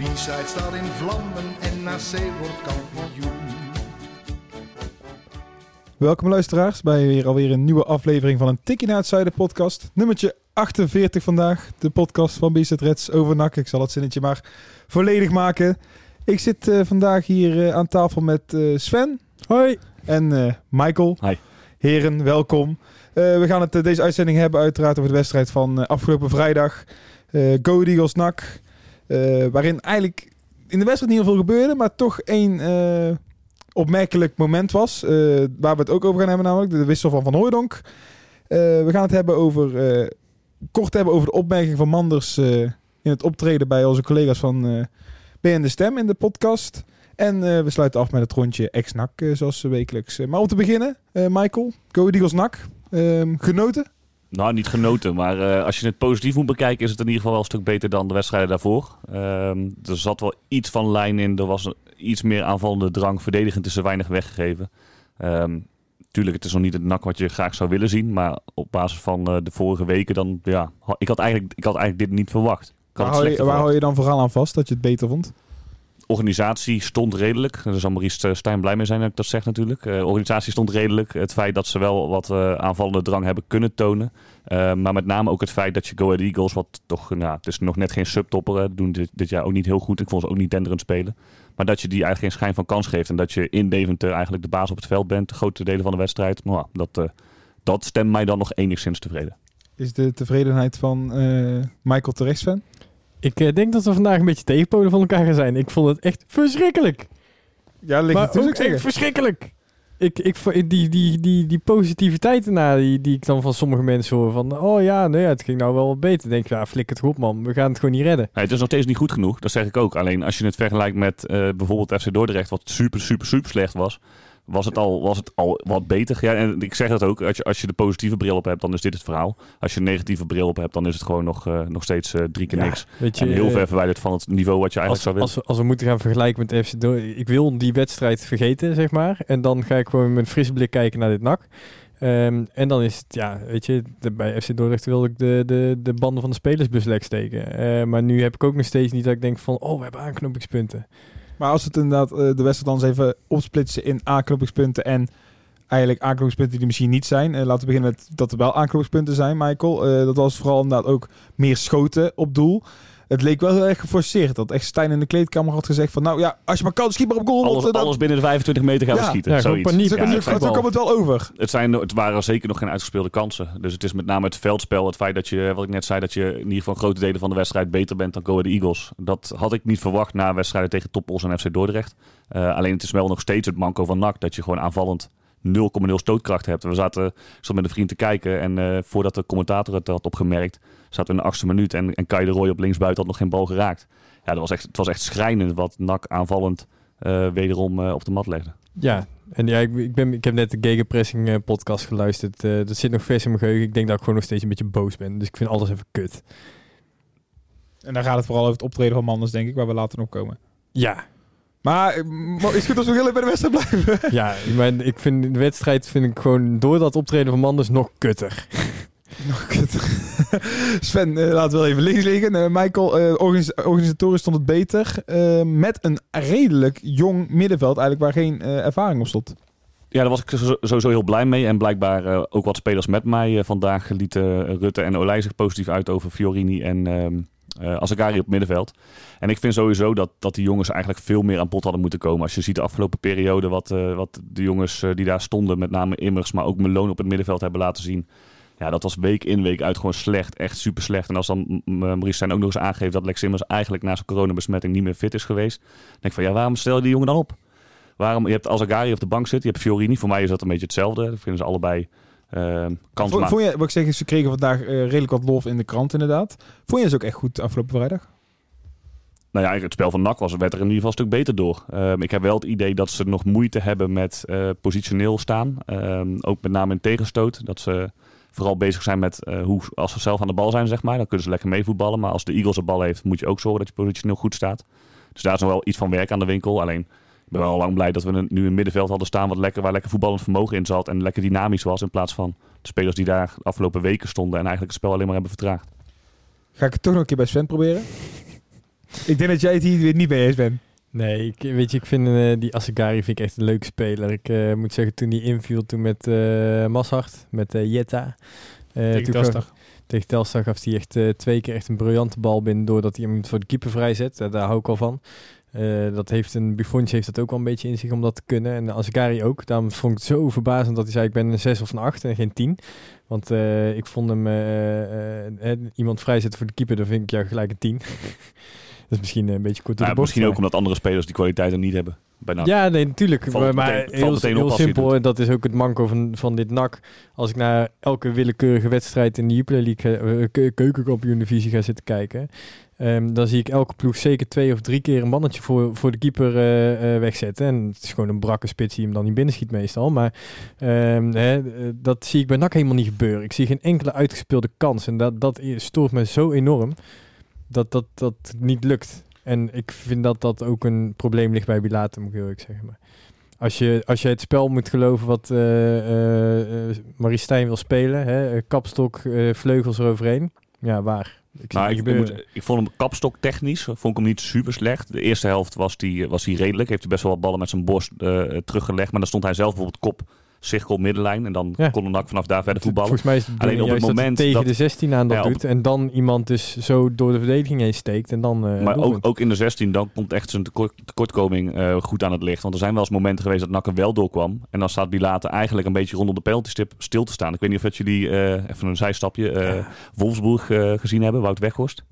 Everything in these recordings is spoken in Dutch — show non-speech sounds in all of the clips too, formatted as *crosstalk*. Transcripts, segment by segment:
De B-side staat in vlammen en NAC wordt kampioen. Welkom luisteraars bij weer alweer een nieuwe aflevering van een Tikkie naar het Zuiden podcast. Nummertje 48 vandaag. De podcast van Bizet Reds over NAC. Ik zal het zinnetje maar volledig maken. Ik zit eh, vandaag hier eh, aan tafel met eh, Sven. Hoi. En eh, Michael. Hi. Heren, welkom. Eh, we gaan het deze uitzending hebben uiteraard over de wedstrijd van eh, afgelopen vrijdag. Eh Go Eagles NAC. Eh, waarin eigenlijk in de wedstrijd niet heel veel gebeurde, maar toch één eh, opmerkelijk moment was. eh, waar we het ook over gaan hebben, namelijk de wissel van Van Hooijdonk. Eh, we gaan het hebben over, kort hebben over de opmerking van Manders in het optreden bij onze collega's van BN De Stem in de podcast. En we sluiten af met het rondje ex-NAC, eh, zoals wekelijks. Eh, maar om te beginnen, Michael, Go Eagles NAC. Genoten? Nou, niet genoten, maar eh, als je het positief moet bekijken, is het in ieder geval wel een stuk beter dan de wedstrijden daarvoor. Ehm, er zat wel iets van lijn in, er was iets meer aanvallende drang, verdedigend is er weinig weggegeven. Ehm tuurlijk, het is nog niet het nak wat je graag zou willen zien, maar op basis van eh, de vorige weken dan, ja, ik had eigenlijk, ik had eigenlijk dit niet verwacht. Waar hou, je, slechter waar hou verwacht. je dan vooral aan vast dat je het beter vond? Organisatie stond redelijk. Daar zal Maurice eh, Stijn blij mee zijn dat ik dat zeg natuurlijk. De organisatie stond redelijk. Het feit dat ze wel wat eh, aanvallende drang hebben kunnen tonen. Eh, maar met name ook het feit dat je Go Ahead Eagles, wat toch, nou, het is nog net geen subtopper, doen dit, dit jaar ook niet heel goed. Ik vond ze ook niet denderend spelen. Maar dat je die eigenlijk geen schijn van kans geeft. En dat je in Deventer eigenlijk de baas op het veld bent, grote delen van de wedstrijd. Ja, dat, eh, dat stemt mij dan nog enigszins tevreden. Is de tevredenheid van eh, Michael terecht, Sven? Ik eh, denk dat we vandaag een beetje tegenpolen van elkaar gaan zijn. Ik vond het echt verschrikkelijk. Ja, ligt maar natuurlijk ook echt verschrikkelijk. Ik, ik, die, die, die, die positiviteit erna, die, die ik dan van sommige mensen hoor. Van, oh ja, nee, het ging nou wel wat beter. Dan denk ik, ja, flik het goed man. We gaan het gewoon niet redden. Nee, het is nog steeds niet goed genoeg, dat zeg ik ook. Alleen als je het vergelijkt met eh, bijvoorbeeld FC Dordrecht, wat super, super, super slecht was, was het al, was het al wat beter. Ja, en ik zeg dat ook, als je, als je de positieve bril op hebt, dan is dit het verhaal. Als je een negatieve bril op hebt, dan is het gewoon nog, eh, nog steeds eh, drie keer Ja, niks. Weet je, En heel eh, ver verwijderd van het niveau wat je eigenlijk als, zou willen. als, we, als we moeten gaan vergelijken met FC Dordrecht. Ik wil die wedstrijd vergeten, zeg maar. En dan ga ik gewoon met een frisse blik kijken naar dit NAC. Ehm, en dan is het, ja, weet je, de- bij FC Dordrecht wil ik de, de, de banden van de spelersbus lek steken. Maar nu heb ik ook nog steeds niet dat ik denk van, oh, we hebben aanknopingspunten. Maar als het inderdaad eh, de wedstrijd dan eens even opsplitsen in aanknopingspunten en eigenlijk aanknopingspunten die misschien niet zijn. Eh, laten we beginnen met dat er wel aanknopingspunten zijn, Michael. Eh, dat was vooral inderdaad ook meer schoten op doel. Het leek wel heel erg geforceerd. Dat echt Stijn in de kleedkamer had gezegd van... Nou ja, als je maar kan, schiet maar op goal. alles, dan- alles binnen de 25 meter gaan we Ja, schieten. ja, gewoon zoiets. paniek. Zo, Ja, het, kwam het wel over. het, zijn, het waren zeker nog geen uitgespeelde kansen. Dus het is met name het veldspel, het feit dat je, wat ik net zei, dat je in ieder geval grote delen van de wedstrijd beter bent dan Go Ahead Eagles. Dat had ik niet verwacht na wedstrijden tegen Toppos en FC Dordrecht. Eh, alleen het is wel nog steeds het manco van NAC dat je gewoon aanvallend 0,0 stootkracht hebt. We zaten ik zat met een vriend te kijken en eh, voordat de commentator het had opgemerkt, zaten we in de achtste minuut en, en Kai de Roy op linksbuiten had nog geen bal geraakt. Ja, dat was echt, het was echt schrijnend wat NAC aanvallend eh, wederom eh, op de mat legde. Ja, en ja, ik, ik, ben, ik heb net de Gegenpressing podcast geluisterd. Eh, dat zit nog vers in mijn geheugen. Ik denk dat ik gewoon nog steeds een beetje boos ben. Dus ik vind alles even kut. En dan gaat het vooral over het optreden van Manders, denk ik, waar we later nog komen. Ja, Maar eh, is het goed als we heel even bij de wedstrijd blijven? *laughs* ja maar ik vind de wedstrijd vind ik gewoon door dat optreden van Manders nog kutter. *laughs* Nog kut. *laughs* Sven, eh, laten we wel even links liggen. Eh, Michael, eh, organis- organisatorisch stond het beter. eh, met een redelijk jong middenveld, eigenlijk waar geen eh, ervaring op stond. Ja, daar was ik zo- sowieso heel blij mee. En blijkbaar eh, ook wat spelers met mij vandaag lieten eh, Rutte en Olij zich positief uit over Fiorini en ehm eh Azagari op middenveld. En ik vind sowieso dat, dat die jongens eigenlijk veel meer aan bod hadden moeten komen. Als je ziet de afgelopen periode wat, eh, wat de jongens eh, die daar stonden, met name Immers, maar ook Meloon op het middenveld hebben laten zien. Ja, dat was week in week uit gewoon slecht. Echt super slecht. En als dan Maurice zijn ook nog eens aangeeft dat Lex Immers eigenlijk na zijn coronabesmetting niet meer fit is geweest. Dan denk ik van ja, waarom stel je die jongen dan op? Waarom, je hebt Azagari op de bank zitten, je hebt Fiorini. Voor mij is dat een beetje hetzelfde. Dat vinden ze allebei kans Vond, maken. vond je, wat ik zeg, ze kregen vandaag eh, redelijk wat lof in de krant inderdaad. Vond je ze ook echt goed afgelopen vrijdag? nou ja, het spel van NAC was, werd er in ieder geval een stuk beter door. Ehm, ik heb wel het idee dat ze nog moeite hebben met eh, positioneel staan. Ehm, ook met name in tegenstoot. Dat ze vooral bezig zijn met eh, hoe, als ze zelf aan de bal zijn, zeg maar. Dan kunnen ze lekker meevoetballen. Maar als de Eagles de bal heeft, moet je ook zorgen dat je positioneel goed staat. Dus daar is nog wel iets van werk aan de winkel. Alleen, ben wel lang blij dat we een- nu een middenveld hadden staan wat lekker, waar lekker voetballend vermogen in zat. En lekker dynamisch was in plaats van de spelers die daar de afgelopen weken stonden en eigenlijk het spel alleen maar hebben vertraagd. Ga ik het toch nog een keer bij Sven proberen? ik denk dat jij het hier weer niet mee eens bent. Nee, ik, weet je, ik vind eh, die Asagari vind ik echt een leuke speler. Ik eh, moet zeggen, toen die inviel toen met eh Mashart, met eh Jetta. eh, Tegen Telstar. gaf- tegen Telstar gaf hij echt twee keer echt een briljante bal binnen... doordat hij hem voor de keeper vrijzet. Daar hou ik al van. Eh, dat heeft een Buffons heeft dat ook wel een beetje in zich om dat te kunnen. En Asagari ook. Daarom vond ik het zo verbazend dat hij zei... ik ben een 6 of een 8 en geen 10. Want eh, ik vond hem... eh, iemand vrijzetten voor de keeper, dan vind ik ja gelijk een 10. *laughs* dat is misschien een beetje kort door Nou, de bocht. misschien maar- ook omdat andere spelers die kwaliteiten niet hebben. Ja, nee, natuurlijk. Valt maar meteen- heel, meteen simpel. En dat is ook het manco van, van dit NAC. Als ik naar elke willekeurige wedstrijd in de Jupiler League, eh, ke- keukenkampioen divisie ga zitten kijken. Ehm, dan zie ik elke ploeg zeker twee of drie keer een mannetje voor, voor de keeper eh, eh, wegzetten. En het is gewoon een brakke spits die hem dan niet binnenschiet meestal. Maar ehm, hè, eh, dat zie ik bij NAC helemaal niet gebeuren. Ik zie geen enkele uitgespeelde kans. En dat, dat stoort me zo enorm dat dat, dat niet lukt. En ik vind dat dat ook een probleem ligt bij Bilate, moet ik eerlijk zeggen. Maar als je, als je het spel moet geloven wat eh, Marie Stijn wil spelen, hè, kapstok, vleugels eroverheen, ja, waar? Ik Nou, ik, moet, ik vond hem kapstok technisch, vond ik hem niet super slecht. De eerste helft was hij was die redelijk. Heeft hij best wel wat ballen met zijn borst eh, teruggelegd. Maar dan stond hij zelf bijvoorbeeld kop, cirkel, middenlijn. En dan Ja. kon de NAC vanaf daar verder voetballen. Volgens mij is het Alleen op het juist dat moment tegen dat- de 16 aan dat Ja, doet en dan iemand dus zo door de verdediging heen steekt en dan eh Maar ook, ook in de 16, dan komt echt zijn tekort, tekortkoming eh, goed aan het licht. Want er zijn wel eens momenten geweest dat NAC er wel doorkwam. En dan staat Bilate eigenlijk een beetje rondom de penaltystip stil te staan. Ik weet niet of dat jullie, eh, even een zijstapje, Wolfsburg gezien hebben, Wout Weghorst.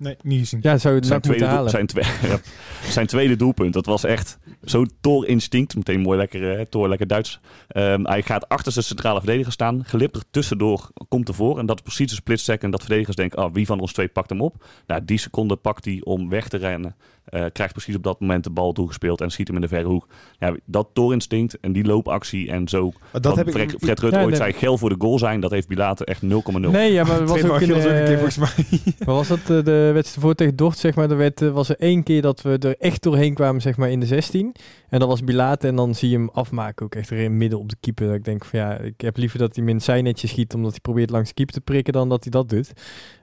Nee, niet gezien. Ja, zou je het Zijn tweede, doel- zijn, twee, *laughs* ja, zijn tweede doelpunt, dat was echt zo'n toorinstinct. Meteen mooi lekker, eh, toor, lekker Duits. Ehm, hij gaat achter zijn centrale verdediger staan. Glipt er tussendoor, komt ervoor. En dat is precies een split second dat verdedigers denken, ah, wie van ons twee pakt hem op? Nou, die seconde pakt hij om weg te rennen. Eh, krijgt precies op dat moment de bal toegespeeld en schiet hem in de verre hoek. Ja, dat toorinstinct en die loopactie en zo. Maar dat wat heb ik... Fred, Fred Rutte Ja, ooit nee. zei, geel voor de goal zijn, dat heeft Bilate echt 0,0. Nee, ja, maar was ook een, keer eh, volgens mij. *laughs* Wat was dat? De wedstrijd voor tegen Dordt, zeg maar. Er werd, eh, was er één keer dat we er echt doorheen kwamen, zeg maar, in de 16. En dat was Bilate. En dan zie je hem afmaken ook echt er in midden op de keeper. Dat ik denk van ja, ik heb liever dat hij hem in zijn netje schiet, omdat hij probeert langs de keeper te prikken, dan dat hij dat doet.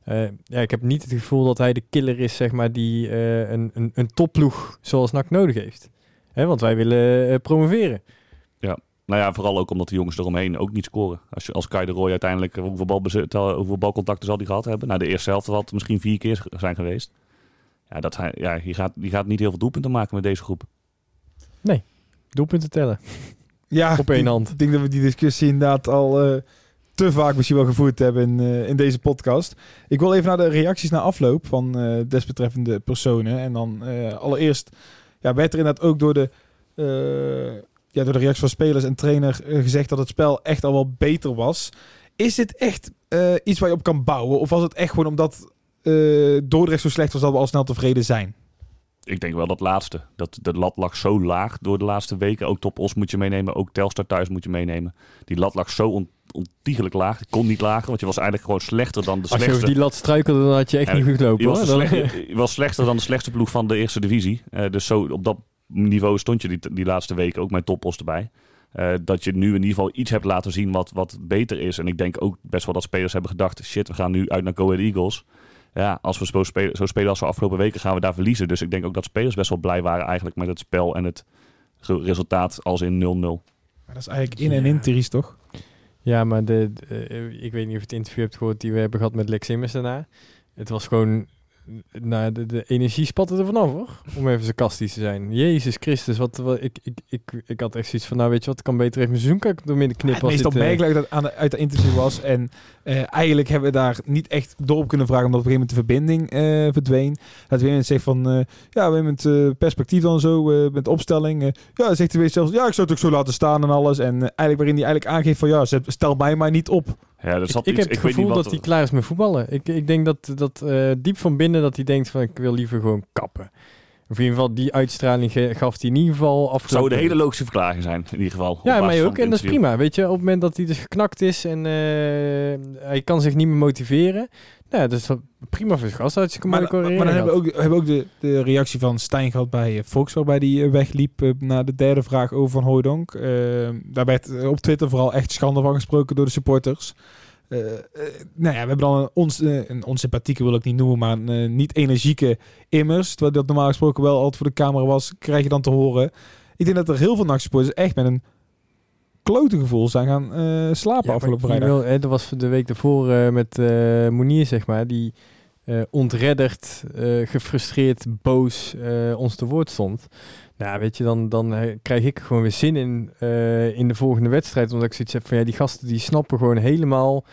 Eh, ja, ik heb niet het gevoel dat hij de killer is, zeg maar, die eh, een, een, een topploeg zoals NAC nodig heeft. Hè, want wij willen eh, promoveren. Nou ja, vooral ook omdat de jongens eromheen ook niet scoren. Als, je, als Kai de Roy uiteindelijk, eh, hoeveel, balbezit, eh, hoeveel balcontacten zal hij gehad hebben? Nou, de eerste helft zal het misschien vier keer zijn geweest. Ja, dat hij, ja die, gaat, die gaat niet heel veel doelpunten maken met deze groep. Doelpunten tellen. Ja, *laughs* Op één ik- hand. Ik denk dat we die discussie inderdaad al eh, te vaak misschien wel gevoerd hebben in, eh, in deze podcast. Ik wil even naar de reacties na afloop van eh, desbetreffende personen. En dan eh, allereerst ja, werd er inderdaad ook door de, eh, ja, door de reacties van spelers en trainer eh, gezegd dat het spel echt al wel beter was. Is dit echt eh, iets waar je op kan bouwen? Of was het echt gewoon omdat eh Dordrecht zo slecht was dat we al snel tevreden zijn? Ik denk wel dat laatste. Dat de lat lag zo laag door de laatste weken. Ook Top Os moet je meenemen. Ook Telstar thuis moet je meenemen. Die lat lag zo on, ontiegelijk laag. Die kon niet lager, want je was eigenlijk gewoon slechter dan de Als je slechtste. over die lat struikelde, dan had je echt Ja, niet goed gelopen. Je was, slecht- je slechter dan de slechtste ploeg van de eerste divisie. Eh, dus zo op dat niveau stond je die, die laatste weken ook met toppos erbij. Eh, dat je nu in ieder geval iets hebt laten zien wat, wat beter is. En ik denk ook best wel dat spelers hebben gedacht... shit, we gaan nu uit naar Go Ahead Eagles. Ja, als we zo spelen, zo spelen als we afgelopen weken gaan we daar verliezen. Dus ik denk ook dat spelers best wel blij waren eigenlijk met het spel... en het resultaat als in 0-0. Maar dat is eigenlijk in en in, toch? Ja, maar de, de- eh, ik weet niet of je het interview hebt gehoord die we hebben gehad met Lex Immers daarna. Het was gewoon, nou, de, de energie spatte er vanaf hoor, om even sarcastisch te zijn. Jezus Christus, wat, wat ik, ik, ik, ik had echt zoiets van, nou weet je wat, ik kan beter even mijn seizoenkaart door midden knippen. Het als meest eh, opmerkelijk dat aan de, uit de interview was. En eh, eigenlijk hebben we daar niet echt door op kunnen vragen, omdat op een gegeven moment de verbinding eh, verdween. Dat we zegt van, eh, ja, we met perspectief dan zo, eh, met opstelling. eh, ja, zegt hij weer zelfs, ja, ik zou het ook zo laten staan en alles. En eh, eigenlijk waarin hij eigenlijk aangeeft van, ja, stel mij maar niet op. Ja, er Ik, zat ik iets- heb het weet niet gevoel wat dat hij klaar is met voetballen. Ik, ik denk dat, dat eh, diep van binnen dat hij denkt van ik wil liever gewoon kappen. Of in ieder geval die uitstraling gaf hij in ieder geval zou afgelopen. de hele logische verklaring zijn, in ieder geval. op Ja, van ook. En dat is prima. Weet je, op het moment dat hij dus geknakt is en eh, hij kan zich niet meer motiveren. Nou, ja, dat is prima voor zijn gast. Hartstikke Maar, maar, carrière dan hebben we ook, hebben ook de, de reactie van Stijn gehad bij eh, Fox, waarbij hij eh, wegliep eh, na de derde vraag over Van Hooijdonk. Eh, daar werd op Twitter vooral echt schande van gesproken door de supporters. Eh, eh, nou ja, we hebben dan een, ons, eh, een onsympathieke, wil ik niet noemen, maar een eh, niet energieke immers. Terwijl dat normaal gesproken wel altijd voor de camera was, krijg je dan te horen. Ik denk dat er heel veel nachtsupporters echt met een klote gevoel zijn gaan slapen Ja, afgelopen vrijdag. wil- hè, dat was de week daarvoor met Monier, zeg maar, die eh, ontredderd, eh, gefrustreerd, boos eh, ons te woord stond. Nou, weet je, dan, dan krijg ik gewoon weer zin in, in de volgende wedstrijd. Omdat ik zoiets heb van, ja, die gasten die snappen gewoon helemaal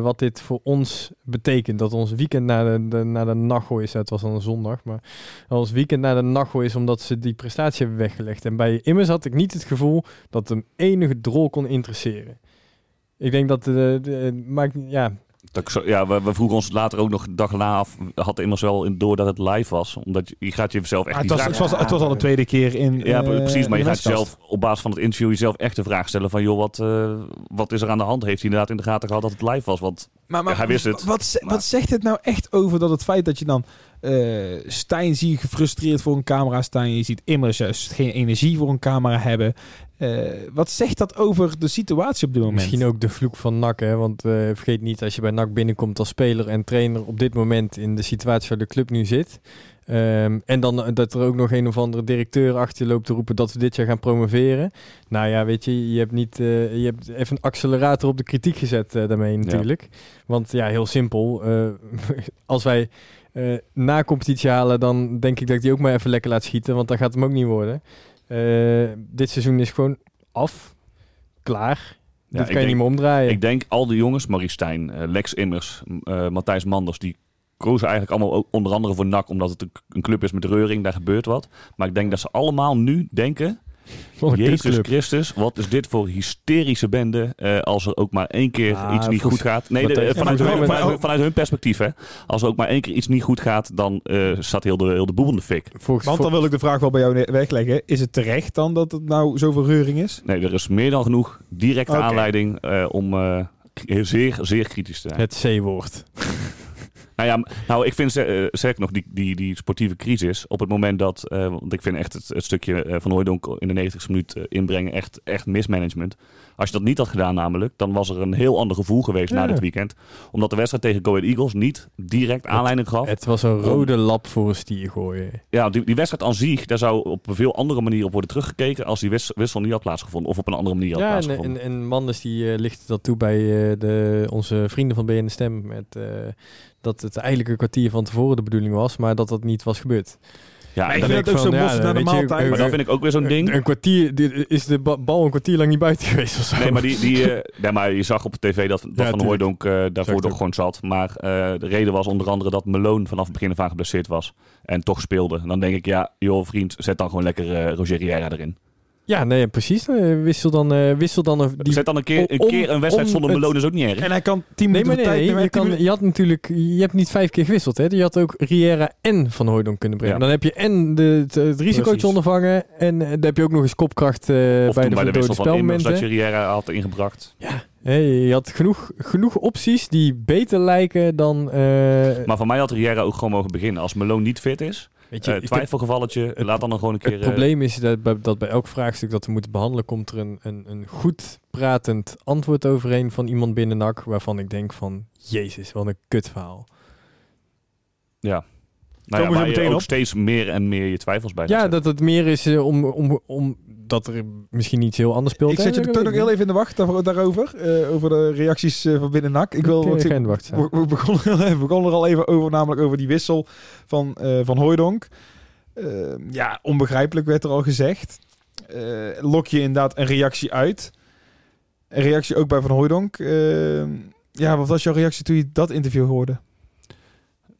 wat dit voor ons betekent. Dat ons weekend naar de, naar de Nacho is. Het was dan een zondag, maar ons weekend naar de Nacho is omdat ze die prestatie hebben weggelegd. En bij Immers had ik niet het gevoel dat hem enige drol kon interesseren. Ik denk dat de, maakt, ja, Dat ik zo- ja, we, we vroegen ons later ook nog de dag na af. Had immers wel in, door dat het live was. Omdat je, je gaat jezelf echt die het, was, het, was, het was al de tweede keer in. Ja, eh, precies. Maar je gaat jezelf op basis van het interview jezelf echt de vraag stellen van... joh, wat, eh, wat is er aan de hand? Heeft hij inderdaad in de gaten gehad dat het live was? Want Maar, maar Ja, hij wist het. Wat, Maar- wat zegt het nou echt over dat het feit dat je dan eh Stijn zie je gefrustreerd voor een camera staan. Je ziet immers juist geen energie voor een camera hebben. Eh, wat zegt dat over de situatie op dit moment? Misschien ook de vloek van NAC, hè? want eh, vergeet niet als je bij NAC binnenkomt als speler en trainer op dit moment in de situatie waar de club nu zit. Ehm, en dan eh, dat er ook nog een of andere directeur achter je loopt te roepen dat we dit jaar gaan promoveren. Nou ja, weet je, je hebt, niet, eh, je hebt even een accelerator op de kritiek gezet daarmee natuurlijk. Want ja, heel simpel. eh, *laughs* als wij eh, na competitie halen, dan denk ik dat ik die ook maar even lekker laat schieten, want dan gaat het hem ook niet worden. Eh, dit seizoen is gewoon af, klaar. Ja, dit kan je denk- niet meer omdraaien. ik denk al die jongens, Marie Stijn, eh, Lex Immers, eh, Matthijs Manders... die kozen eigenlijk allemaal onder andere voor NAC... omdat het een club is met reuring, daar gebeurt wat. Maar ik denk dat ze allemaal nu denken... Jezus kutclub. Christus, wat is dit voor hysterische bende eh, als er ook maar één keer Ah, iets niet goed gaat. Nee, de- vanuit, hun, vanuit, hun- vanuit hun perspectief. Hè. Als er ook maar één keer iets niet goed gaat, dan eh, staat heel de, heel de boel in de fik. Volgens, Want dan wil ik de vraag wel bij jou wegleggen. Is het terecht dan dat het nou zoveel reuring is? Nee, er is meer dan genoeg directe aanleiding eh, om eh, zeer, zeer kritisch te zijn. het C-woord. *laughs* Nou ja, nou, ik vind uh, zeker nog die, die, die sportieve crisis. Op het moment dat, eh, want ik vind echt het, het stukje eh, van Hooijdonk in de 90ste minuut eh, inbrengen echt, echt mismanagement. Als je dat niet had gedaan namelijk, dan was er een heel ander gevoel geweest na dit weekend. Omdat de wedstrijd tegen Go Ahead Eagles niet direct aanleiding gaf. Het was een rode lap voor een stier gooien. Ja, die, die wedstrijd aan zich, daar zou op een veel andere manier op worden teruggekeken als die wis- wissel niet had plaatsgevonden. Of op een andere manier had Ja, en, plaatsgevonden. en, en Manders die eh, lichtte dat toe bij eh, de, onze vrienden van BN Stem. Met, eh, dat het eigenlijk een kwartier van tevoren de bedoeling was, maar dat dat niet was gebeurd. ja, Maar ik vind het ook van, zo ja, naar de je, maaltijd. ik- maar dan vind ik ook weer zo'n ding. Een, kwartier, is de ba- bal een kwartier lang niet buiten geweest of zo? Nee, maar, die, die, eh, nee, maar je zag op tv dat, dat Van eh, Zag daarvoor toch gewoon zat. Maar eh, de reden was onder andere dat Malone vanaf het begin af aan geblesseerd was. En toch speelde. En dan denk ik, ja, joh vriend, zet dan gewoon lekker Roger Riera erin. Ja, nee, precies. Eh, wissel dan, eh, wissel dan een- die... zet dan een keer een, om- keer een wedstrijd zonder het- Malone is ook niet erg. En hij kan 10 Nee, minuten maar nee, tijd nee, nemen. je, kan, je had natuurlijk, je hebt niet vijf keer gewisseld. Hè? Je had ook Riera en Van Hooijdonk kunnen brengen. Ja. Dan heb je en de, het, het risicootje Precies. ondervangen en eh, dan heb je ook nog eens kopkracht eh, of bij de, bij de wissel van Immers dat je. Riera had ingebracht. Hè, je had genoeg, genoeg opties die beter lijken dan... eh, Maar voor mij had Riera ook gewoon mogen beginnen. Als Malone niet fit is, weet je, eh, ik heb- twijfelgevalletje, laat dan, dan gewoon een keer... het eh, probleem is dat bij, dat bij elk vraagstuk dat we moeten behandelen... komt er een, een, een goed pratend antwoord overheen van iemand binnen NAC... waarvan ik denk van, jezus, wat een kutverhaal. ja. Komen Nou ja, waar je meteen ook op. steeds meer en meer je twijfels bij Ja, dat het meer is eh, om, om, om dat er misschien iets heel anders speelt. Ik zet je toch nog heel even in de wacht daar- daarover. eh, over de reacties eh, van binnen NAC. Ik wil, Ik, ik- wacht we, we begonnen, we begonnen er al even over, namelijk over die wissel van, eh van Hooijdonk. Eh, ja, onbegrijpelijk werd er al gezegd. Eh, lok je inderdaad een reactie uit. Een reactie ook bij Van Hooijdonk. Eh, ja, wat was jouw reactie toen je dat interview hoorde?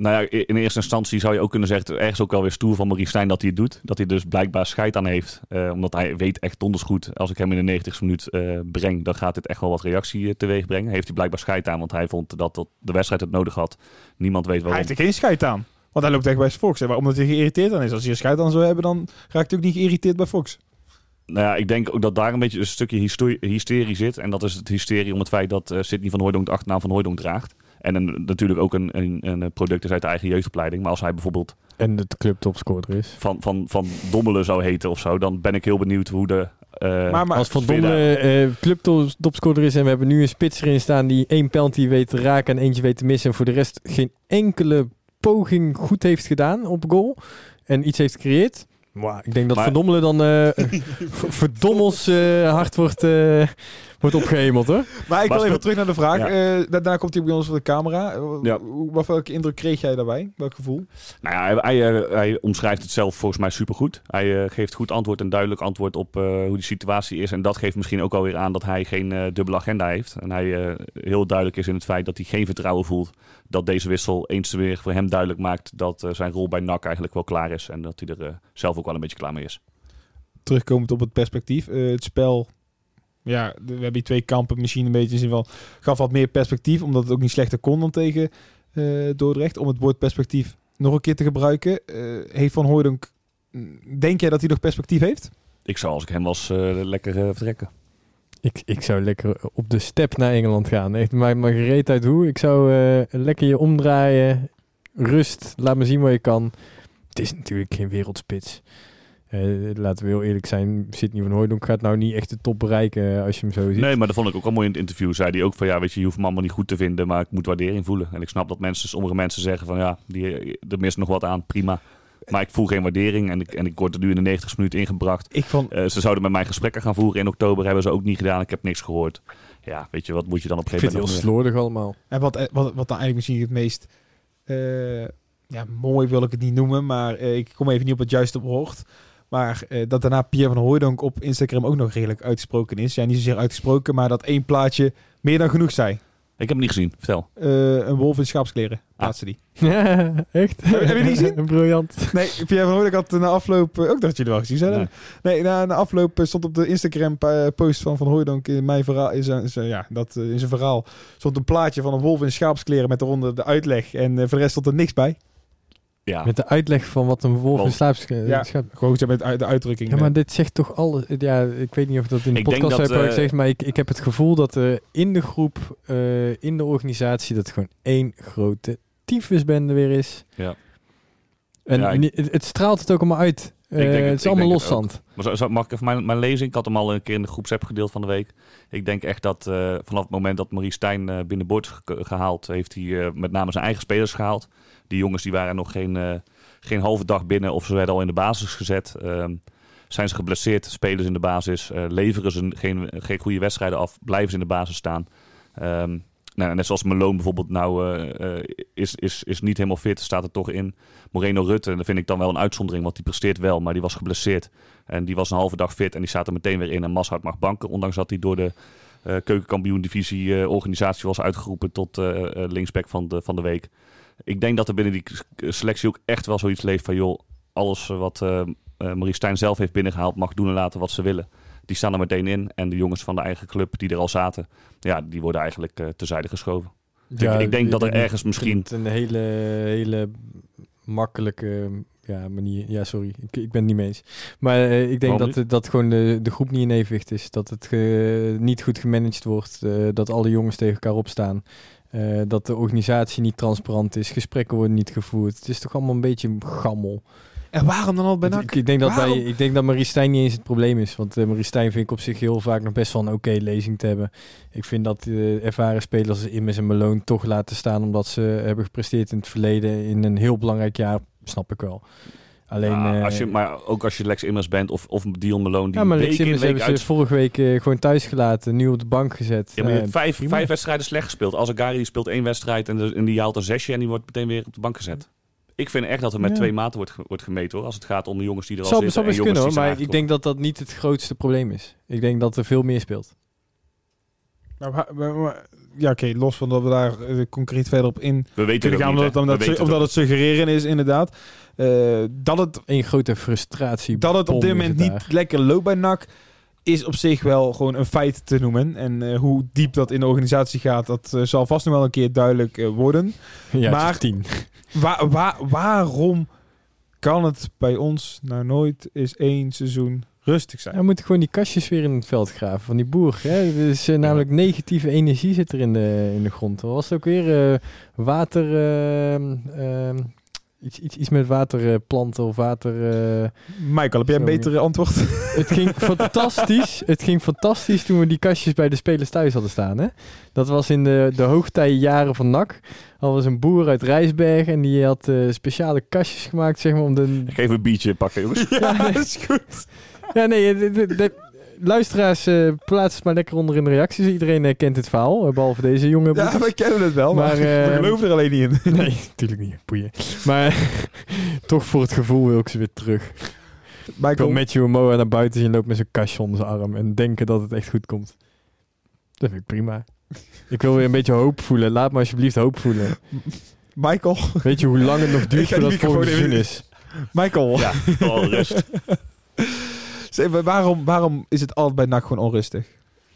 Nou ja, in eerste instantie zou je ook kunnen zeggen, ergens ook wel weer stoer van Marie Stijn dat hij het doet. Dat hij dus blijkbaar scheid aan heeft. Eh, omdat hij weet echt donders goed, als ik hem in de 90ste minuut eh, breng, dan gaat dit echt wel wat reactie eh, teweeg brengen. Heeft hij blijkbaar scheid aan, want hij vond dat, dat de wedstrijd het nodig had. Niemand weet Hij waarom. heeft er geen scheid aan. Want hij loopt echt bij Fox. Hè, omdat hij geïrriteerd aan is. Als hij er scheid aan zou hebben, dan raakt hij ook niet geïrriteerd bij Fox. Nou ja, ik denk ook dat daar een beetje een stukje hysterie zit. En dat is het hysterie om het feit dat eh Sidney van Hooijdonk de achternaam van Hooijdonk draagt. En een, natuurlijk ook een, een, een product is uit de eigen jeugdopleiding. Maar als hij bijvoorbeeld En de club topscorer is. van, van, van Dommelen zou heten of zo, dan ben ik heel benieuwd hoe de... eh, maar, maar Als Van Dommelen uh, clubtopscorer is en we hebben nu een spits erin staan die één penalty weet te raken en eentje weet te missen en voor de rest geen enkele poging goed heeft gedaan op goal en iets heeft gecreëerd. Maar ik denk dat Maar- Van Dommelen dan eh, *laughs* v- verdommels hard wordt, eh, wordt opgehemeld hoor. maar ik wil even terug naar de vraag. Ja. Eh, daarna komt hij bij ons voor de camera. Eh, Ja. hoe- Wat welke indruk kreeg jij daarbij? Welk gevoel? Nou ja, hij, hij, eh, hij omschrijft het zelf volgens mij supergoed. Hij eh, geeft goed antwoord en duidelijk antwoord op eh, hoe die situatie is. En dat geeft misschien ook alweer aan dat hij geen eh, dubbele agenda heeft. En hij eh, heel duidelijk is in het feit dat hij geen vertrouwen voelt dat deze wissel eens te weer voor hem duidelijk maakt dat eh, zijn rol bij NAC eigenlijk wel klaar is. En dat hij er eh, zelf ook wel een beetje klaar mee is. Terugkomend op het perspectief. Eh, het spel... Ja, we hebben die twee kampen misschien een beetje in zin van... Gaf wat meer perspectief, omdat het ook niet slechter kon dan tegen eh, Dordrecht. Om het woord perspectief nog een keer te gebruiken. Eh, heeft Van Hooydonk... Denk jij dat hij nog perspectief heeft? Ik zou als ik hem was eh, lekker vertrekken. Ik, ik zou lekker op de step naar Engeland gaan. Echt, maakt me gereed uit hoe. Ik zou eh, lekker je omdraaien. Rust. Laat me zien wat je kan. Het is natuurlijk geen wereldspits. Eh, laten we heel eerlijk zijn. Sidney van Hooijdonk gaat nou niet echt de top bereiken eh, als je hem zo ziet. Nee, maar dat vond ik ook al mooi in het interview. Zei hij ook van ja, weet je, je hoeft me allemaal niet goed te vinden, maar ik moet waardering voelen. En ik snap dat mensen, sommige mensen zeggen van ja, die, er mist nog wat aan, prima. Maar ik voel geen waardering en ik, en ik word er nu in de 90 minuten ingebracht. Ik vond... Eh, ze zouden met mij gesprekken gaan voeren in oktober, hebben ze ook niet gedaan. Ik heb niks gehoord. Ja, weet je, wat moet je dan op een ik vind gegeven het heel moment slordig allemaal. En wat, wat, wat dan eigenlijk misschien het meest... eh, ja, mooi wil ik het niet noemen, maar eh, ik kom even niet op het juiste woord. Maar eh, dat daarna Pierre van Hooijdonk op Instagram ook nog redelijk uitgesproken is. Ja, niet zozeer uitgesproken, maar dat één plaatje meer dan genoeg zei. Ik heb hem niet gezien, vertel. Eh, een wolf in schaapskleren, plaatste die. Ja, *laughs* echt? Heb- heb je niet gezien? *laughs* Briljant. Nee, Pierre van Hooijdonk had na afloop... eh, ook dat jullie wel gezien zijn. Nee. Nee, na, na afloop stond op de Instagram post van Van Hooijdonk in mijn verhaal... Ja, dat, in zijn verhaal stond een plaatje van een wolf in schaapskleren met eronder de uitleg. En voor de rest stond er niks bij. Ja, Met de uitleg van wat een wolf in slaap Ja. Gewoon met uit- de uitdrukking. Ja, eh. maar dit zegt toch alles. Ja, ik weet niet of dat in de Ik podcast heb al eh, gezegd, maar ik, ik heb het gevoel dat er in de groep, eh, in de organisatie, dat gewoon één grote tyfusbende weer is. Ja. En Ja, ik- ni- het, het straalt het ook allemaal uit. Eh, denk het- het is allemaal loszand. Maar zo, mag ik even mijn, mijn lezing? Ik had hem al een keer in de groepsapp gedeeld van de week. Ik denk echt dat eh, vanaf het moment dat Marie Stijn eh, binnenboord is gehaald, heeft hij eh, met name zijn eigen spelers gehaald. Die jongens die waren nog geen, eh, geen halve dag binnen of ze werden al in de basis gezet. Ehm, zijn ze geblesseerd, spelen ze in de basis, eh, leveren ze geen, geen goede wedstrijden af, blijven ze in de basis staan. Ehm, nou, net zoals Malone bijvoorbeeld nou eh, eh, is, is, is niet helemaal fit, staat er toch in. Moreno Rutte, dat vind ik dan wel een uitzondering, want die presteert wel, maar die was geblesseerd. En die was een halve dag fit en die staat er meteen weer in. En Mashout mag banken, ondanks dat hij door de eh keukenkampioen-divisie organisatie was uitgeroepen tot linksback van de, van de week. Ik denk dat er binnen die selectie ook echt wel zoiets leeft van... joh, alles wat Marie Stijn zelf heeft binnengehaald mag doen en laten wat ze willen. Die staan er meteen in. En de jongens van de eigen club die er al zaten, ja, die worden eigenlijk eh terzijde geschoven. Ja, ik denk dat er ik ergens misschien- het Een hele, hele makkelijke ja, manier. Ja, sorry, ik, ik ben het niet mee eens. Maar eh, ik denk dat, het- dat gewoon de, de groep niet in evenwicht is. Dat het ge- niet goed gemanaged wordt. eh, dat alle jongens tegen elkaar opstaan. eh, dat de organisatie niet transparant is. Gesprekken worden niet gevoerd. Het is toch allemaal een beetje gammel. En waarom dan al bij NAC? Ik, ik denk dat bij, ik denk dat Marie Stijn niet eens het probleem is. Want eh, Marie Stijn vind ik op zich heel vaak nog best wel een oké lezing te hebben. Ik vind dat eh, ervaren spelers als Immers en Malone toch laten staan... omdat ze hebben gepresteerd in het verleden in een heel belangrijk jaar. Snap ik wel. Alleen... Ja, eh, als je, maar ook als je Lex Immers bent of, of Dion Malone, die ja, maar Lex Immers hebben ze uit... vorige week eh, gewoon thuis gelaten. Nu op de bank gezet. Ja, maar je Eh, hebt vijf, prima. vijf wedstrijden slecht gespeeld. Als Agari die speelt één wedstrijd en, de- en die haalt een zesje en die wordt meteen weer op de bank gezet. Ik vind echt dat er met Ja. twee maten wordt, ge- wordt gemeten hoor. Als het gaat om de jongens die er al Zou, zitten. zou en best jongens kunnen hoor, maar zijn ik denk dat dat niet het grootste probleem is. Ik denk dat er veel meer speelt. Maar, wa- maar- maar- ja, oké, los van dat we daar eh, concreet verder op in We weten kunnen het gaan, niet, omdat, hè. omdat, We het suggereren is, inderdaad. Eh, dat, het, Een grote frustratie. dat het op dit moment het niet daar. lekker loopt bij NAC, is op zich wel gewoon een feit te noemen. En eh, hoe diep dat in de organisatie gaat, dat zal vast nog wel een keer duidelijk worden. *laughs* Ja, maar- maar, tien. Waar, waar, waarom kan het bij ons nou nooit eens één seizoen rustig zijn? Ja, we moeten gewoon die kastjes weer in het veld graven van die boer. Hè? Er is eh, namelijk negatieve energie zit er in de, in de grond. Wat was het ook weer? eh, water... iets, iets, iets met waterplanten of water... eh, Michael, heb jij een betere antwoord? *laughs* Het ging fantastisch. Het ging fantastisch toen we die kastjes bij de spelers thuis hadden staan. Hè? Dat was in de, de hoogtijjaren van NAC. Al was een boer uit Rijsberg en die had eh, speciale kastjes gemaakt, zeg maar, om de... Even een biertje pakken, jongens. *laughs* Ja, nee. is goed. Ja, nee, luisteraars, eh plaats het maar lekker onder in de reacties. Iedereen eh, kent het verhaal, eh, behalve deze jonge Ja, wij kennen het wel, maar, Maar, we geloven er alleen niet in. *laughs* Nee, natuurlijk niet. Boeien. Maar *laughs* toch voor het gevoel wil ik ze weer terug. Ik wil Michael, Matthew Moa naar buiten zien lopen met zijn kastje onder zijn arm en denken dat het echt goed komt. Dat vind ik prima. Ik wil weer een beetje hoop voelen. Laat me alsjeblieft hoop voelen. Michael, Weet je hoe lang het nog *laughs* duurt voordat het volgende seizoen is? Michael. Ja, wel rust. Waarom, waarom is het altijd bij NAC gewoon onrustig?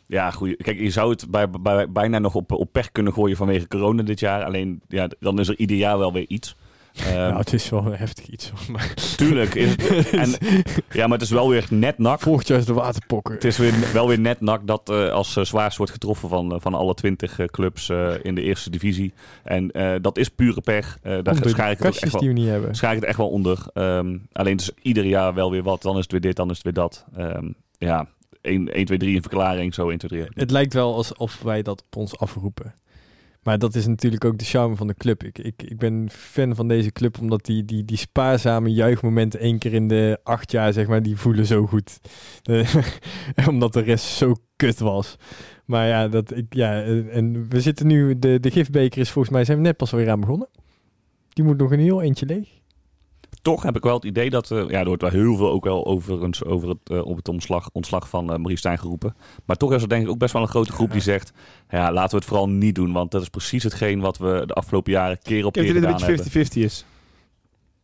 Ja, goed. Kijk, je zou het bij, bij, bijna nog op, op pech kunnen gooien vanwege corona dit jaar. Alleen, ja, dan is er ieder jaar wel weer iets. Ehm, nou, het is wel een heftig iets. hoor, Maar tuurlijk is het... *laughs* En, ja, maar het is wel weer net nak. jaar is de waterpokken. Het is weer, wel weer net nak dat eh, als eh, zwaarst wordt getroffen van, eh, van alle twintig eh, clubs eh, in de eerste divisie. En eh, dat is pure pech. Eh, daar schaar ik het echt wel, die we niet hebben. schaar ik het echt wel onder. Ehm, alleen het is ieder jaar wel weer wat. Dan is het weer dit, dan is het weer dat. Ehm, ja, 1, 1, 2, 3 een verklaring. Zo 1, 2, 3. Het lijkt wel alsof wij dat op ons afroepen. Maar dat is natuurlijk ook de charme van de club. Ik, ik, ik ben fan van deze club omdat die, die, die spaarzame juichmomenten één keer in de acht jaar, zeg maar, die voelen zo goed. Eh, *laughs* omdat de rest zo kut was. Maar ja, dat, ik, ja eh, en we zitten nu, de, de gifbeker is volgens mij, zijn we net pas weer aan begonnen. Die moet nog een heel eentje leeg. Toch heb ik wel het idee dat... eh, ja, er wordt wel heel veel ook wel overigens over het, eh, op het omslag, ontslag van eh Marie Stijn geroepen. Maar toch is er denk ik ook best wel een grote groep die zegt... Ja, laten we het vooral niet doen. Want dat is precies hetgeen wat we de afgelopen jaren keer op Ik keer denk dat gedaan het een hebben. beetje 50-50 is.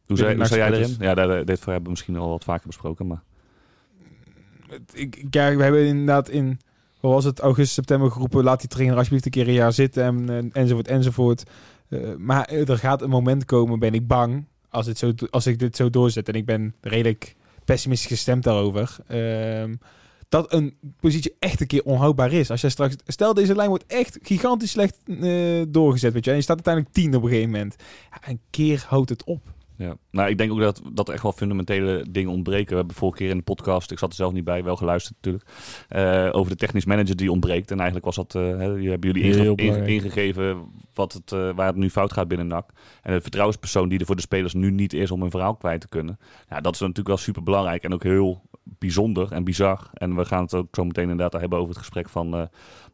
Hoe zei, hoe zei jij erin? Ja, daar- dit hebben we misschien al wat vaker besproken. Maar Ik, ik- ja, we hebben inderdaad in, wat was het, augustus, september geroepen, laat die trainer alsjeblieft een keer een jaar zitten en, en- enzovoort, enzovoort. Maar er gaat een moment komen, ben ik bang, als, het zo, als ik dit zo doorzet en ik ben redelijk pessimistisch gestemd daarover, ehm, dat een positie echt een keer onhoudbaar is. Als jij straks, stel deze lijn wordt echt gigantisch slecht eh, doorgezet, weet je, en je staat uiteindelijk tien op een gegeven moment. Een keer houdt het op. ja. Nou, ik denk ook dat, dat er echt wel fundamentele dingen ontbreken. We hebben vorige keer in de podcast, ik zat er zelf niet bij, wel geluisterd natuurlijk, eh, over de technisch manager die ontbreekt. En eigenlijk was dat, die hebben jullie inge- ingegeven wat het, eh, waar het nu fout gaat binnen NAC. En de vertrouwenspersoon die er voor de spelers nu niet is om hun verhaal kwijt te kunnen. Ja, dat is natuurlijk wel super belangrijk en ook heel bijzonder en bizar. En we gaan het ook zo meteen inderdaad hebben over het gesprek van eh,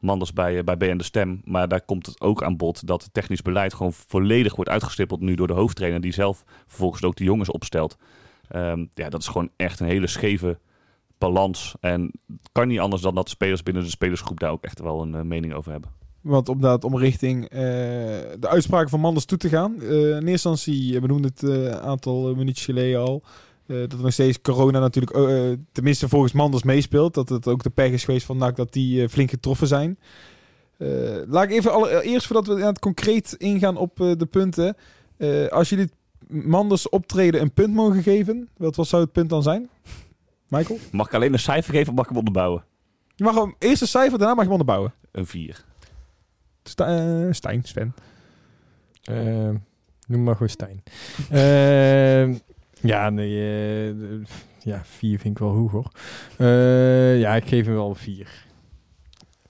Manders bij, eh, bij BN De Stem. Maar daar komt het ook aan bod dat het technisch beleid gewoon volledig wordt uitgestippeld nu door de hoofdtrainer. Die zelf vervolgens ook de jongens opstelt. Ehm, ja, dat is gewoon echt een hele scheve balans. En het kan niet anders dan dat spelers binnen de spelersgroep daar ook echt wel een eh, mening over hebben. Want om, dat, om richting de uitspraken van Manders toe te gaan. eh, in eerste instantie, we benoemden het een aantal minuutjes geleden al. Eh, dat er nog steeds corona natuurlijk, eh, tenminste volgens Manders meespeelt. Dat het ook de pech is geweest van NAC dat die eh, flink getroffen zijn. Eh, laat ik even allereerst, voordat we aan het concreet ingaan op eh, de punten. eh, als jullie Manders optreden een punt mogen geven, wat, wat zou het punt dan zijn? Michael? Mag ik alleen een cijfer geven of mag ik hem onderbouwen? Je mag hem eerst een cijfer, daarna mag je hem onderbouwen. Een 4. Sta- eh, Stijn, Sven. Eh, noem maar gewoon Stijn. Ja, nee, eh, ja, vier vind ik wel hoog hoor. Eh, ja, ik geef hem wel een vier.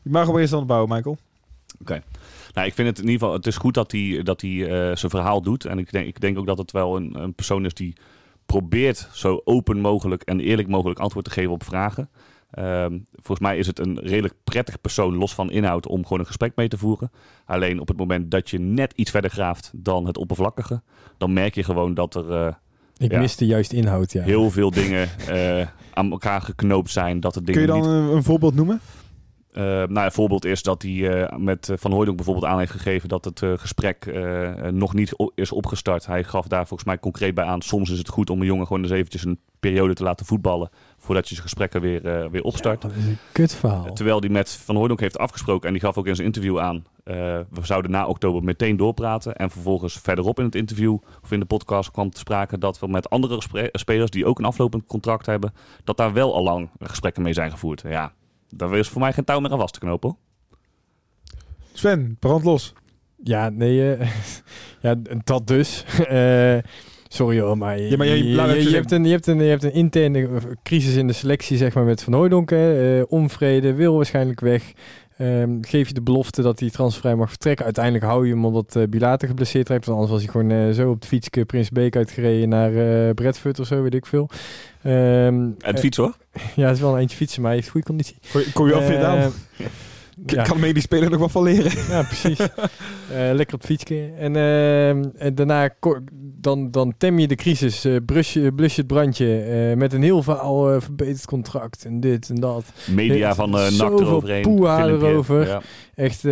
Je mag hem eerst onderbouwen, Michael. Nou, ik vind het in ieder geval, het is goed dat hij, dat hij eh, zijn verhaal doet. En ik denk, ik denk ook dat het wel een, een persoon is die probeert zo open mogelijk en eerlijk mogelijk antwoord te geven op vragen. Ehm, volgens mij is het een redelijk prettig persoon, los van inhoud, om gewoon een gesprek mee te voeren. Alleen op het moment dat je net iets verder graaft dan het oppervlakkige, dan merk je gewoon dat er eh, Ik Ja. miste juist inhoud, ja. heel veel dingen eh, aan elkaar geknoopt zijn. Dat er Kun je dan niet een, een voorbeeld noemen? Eh, nou, een voorbeeld is dat hij eh, met Van Hooydonk bijvoorbeeld aan heeft gegeven dat het eh, gesprek nog niet is opgestart. Hij gaf daar volgens mij concreet bij aan. Soms is het goed om een jongen gewoon eens eventjes een periode te laten voetballen voordat je zijn gesprekken weer, eh, weer opstart. Dat is een kutverhaal. Terwijl hij met Van Hooydonk heeft afgesproken en die gaf ook in zijn interview aan. eh, we zouden na oktober meteen doorpraten. En vervolgens verderop in het interview of in de podcast kwam te sprake dat we met andere spelers die ook een aflopend contract hebben, dat daar wel al lang gesprekken mee zijn gevoerd. Ja, daar is voor mij geen touw meer aan vast te knopen. Sven, brand los. Ja, nee, eh, *laughs* ja, dat dus. *laughs* Eh, sorry hoor, maar, Ja, maar jij- je, hebt een, je, hebt een, je hebt een interne eh, crisis in de selectie, zeg maar, met Van Hooydonk. hè. Eh, onvrede, wil waarschijnlijk weg. Ehm, geef je de belofte dat hij transfervrij mag vertrekken. Uiteindelijk hou je hem omdat uh, Bilater geblesseerd heeft. Want anders was hij gewoon eh, zo op het fietsje Prins Beek uitgereden naar eh Bradford of zo, weet ik veel. Ehm, En het eh, fiets hoor. *laughs* ja, het is wel een eentje fietsen, maar hij heeft goede conditie. Kom je- af weer Eh, dan? ja. Kan me die speler nog wat van leren? Ja, precies. *laughs* Eh, lekker op het fietsje. En, ehm, en daarna dan, dan tem je de crisis, brus, je, blus je het brandje eh, met een heel verhaal eh, verbeterd contract en dit en dat. Media van uh, NAC eroverheen. poeha erover. Ja. Echt,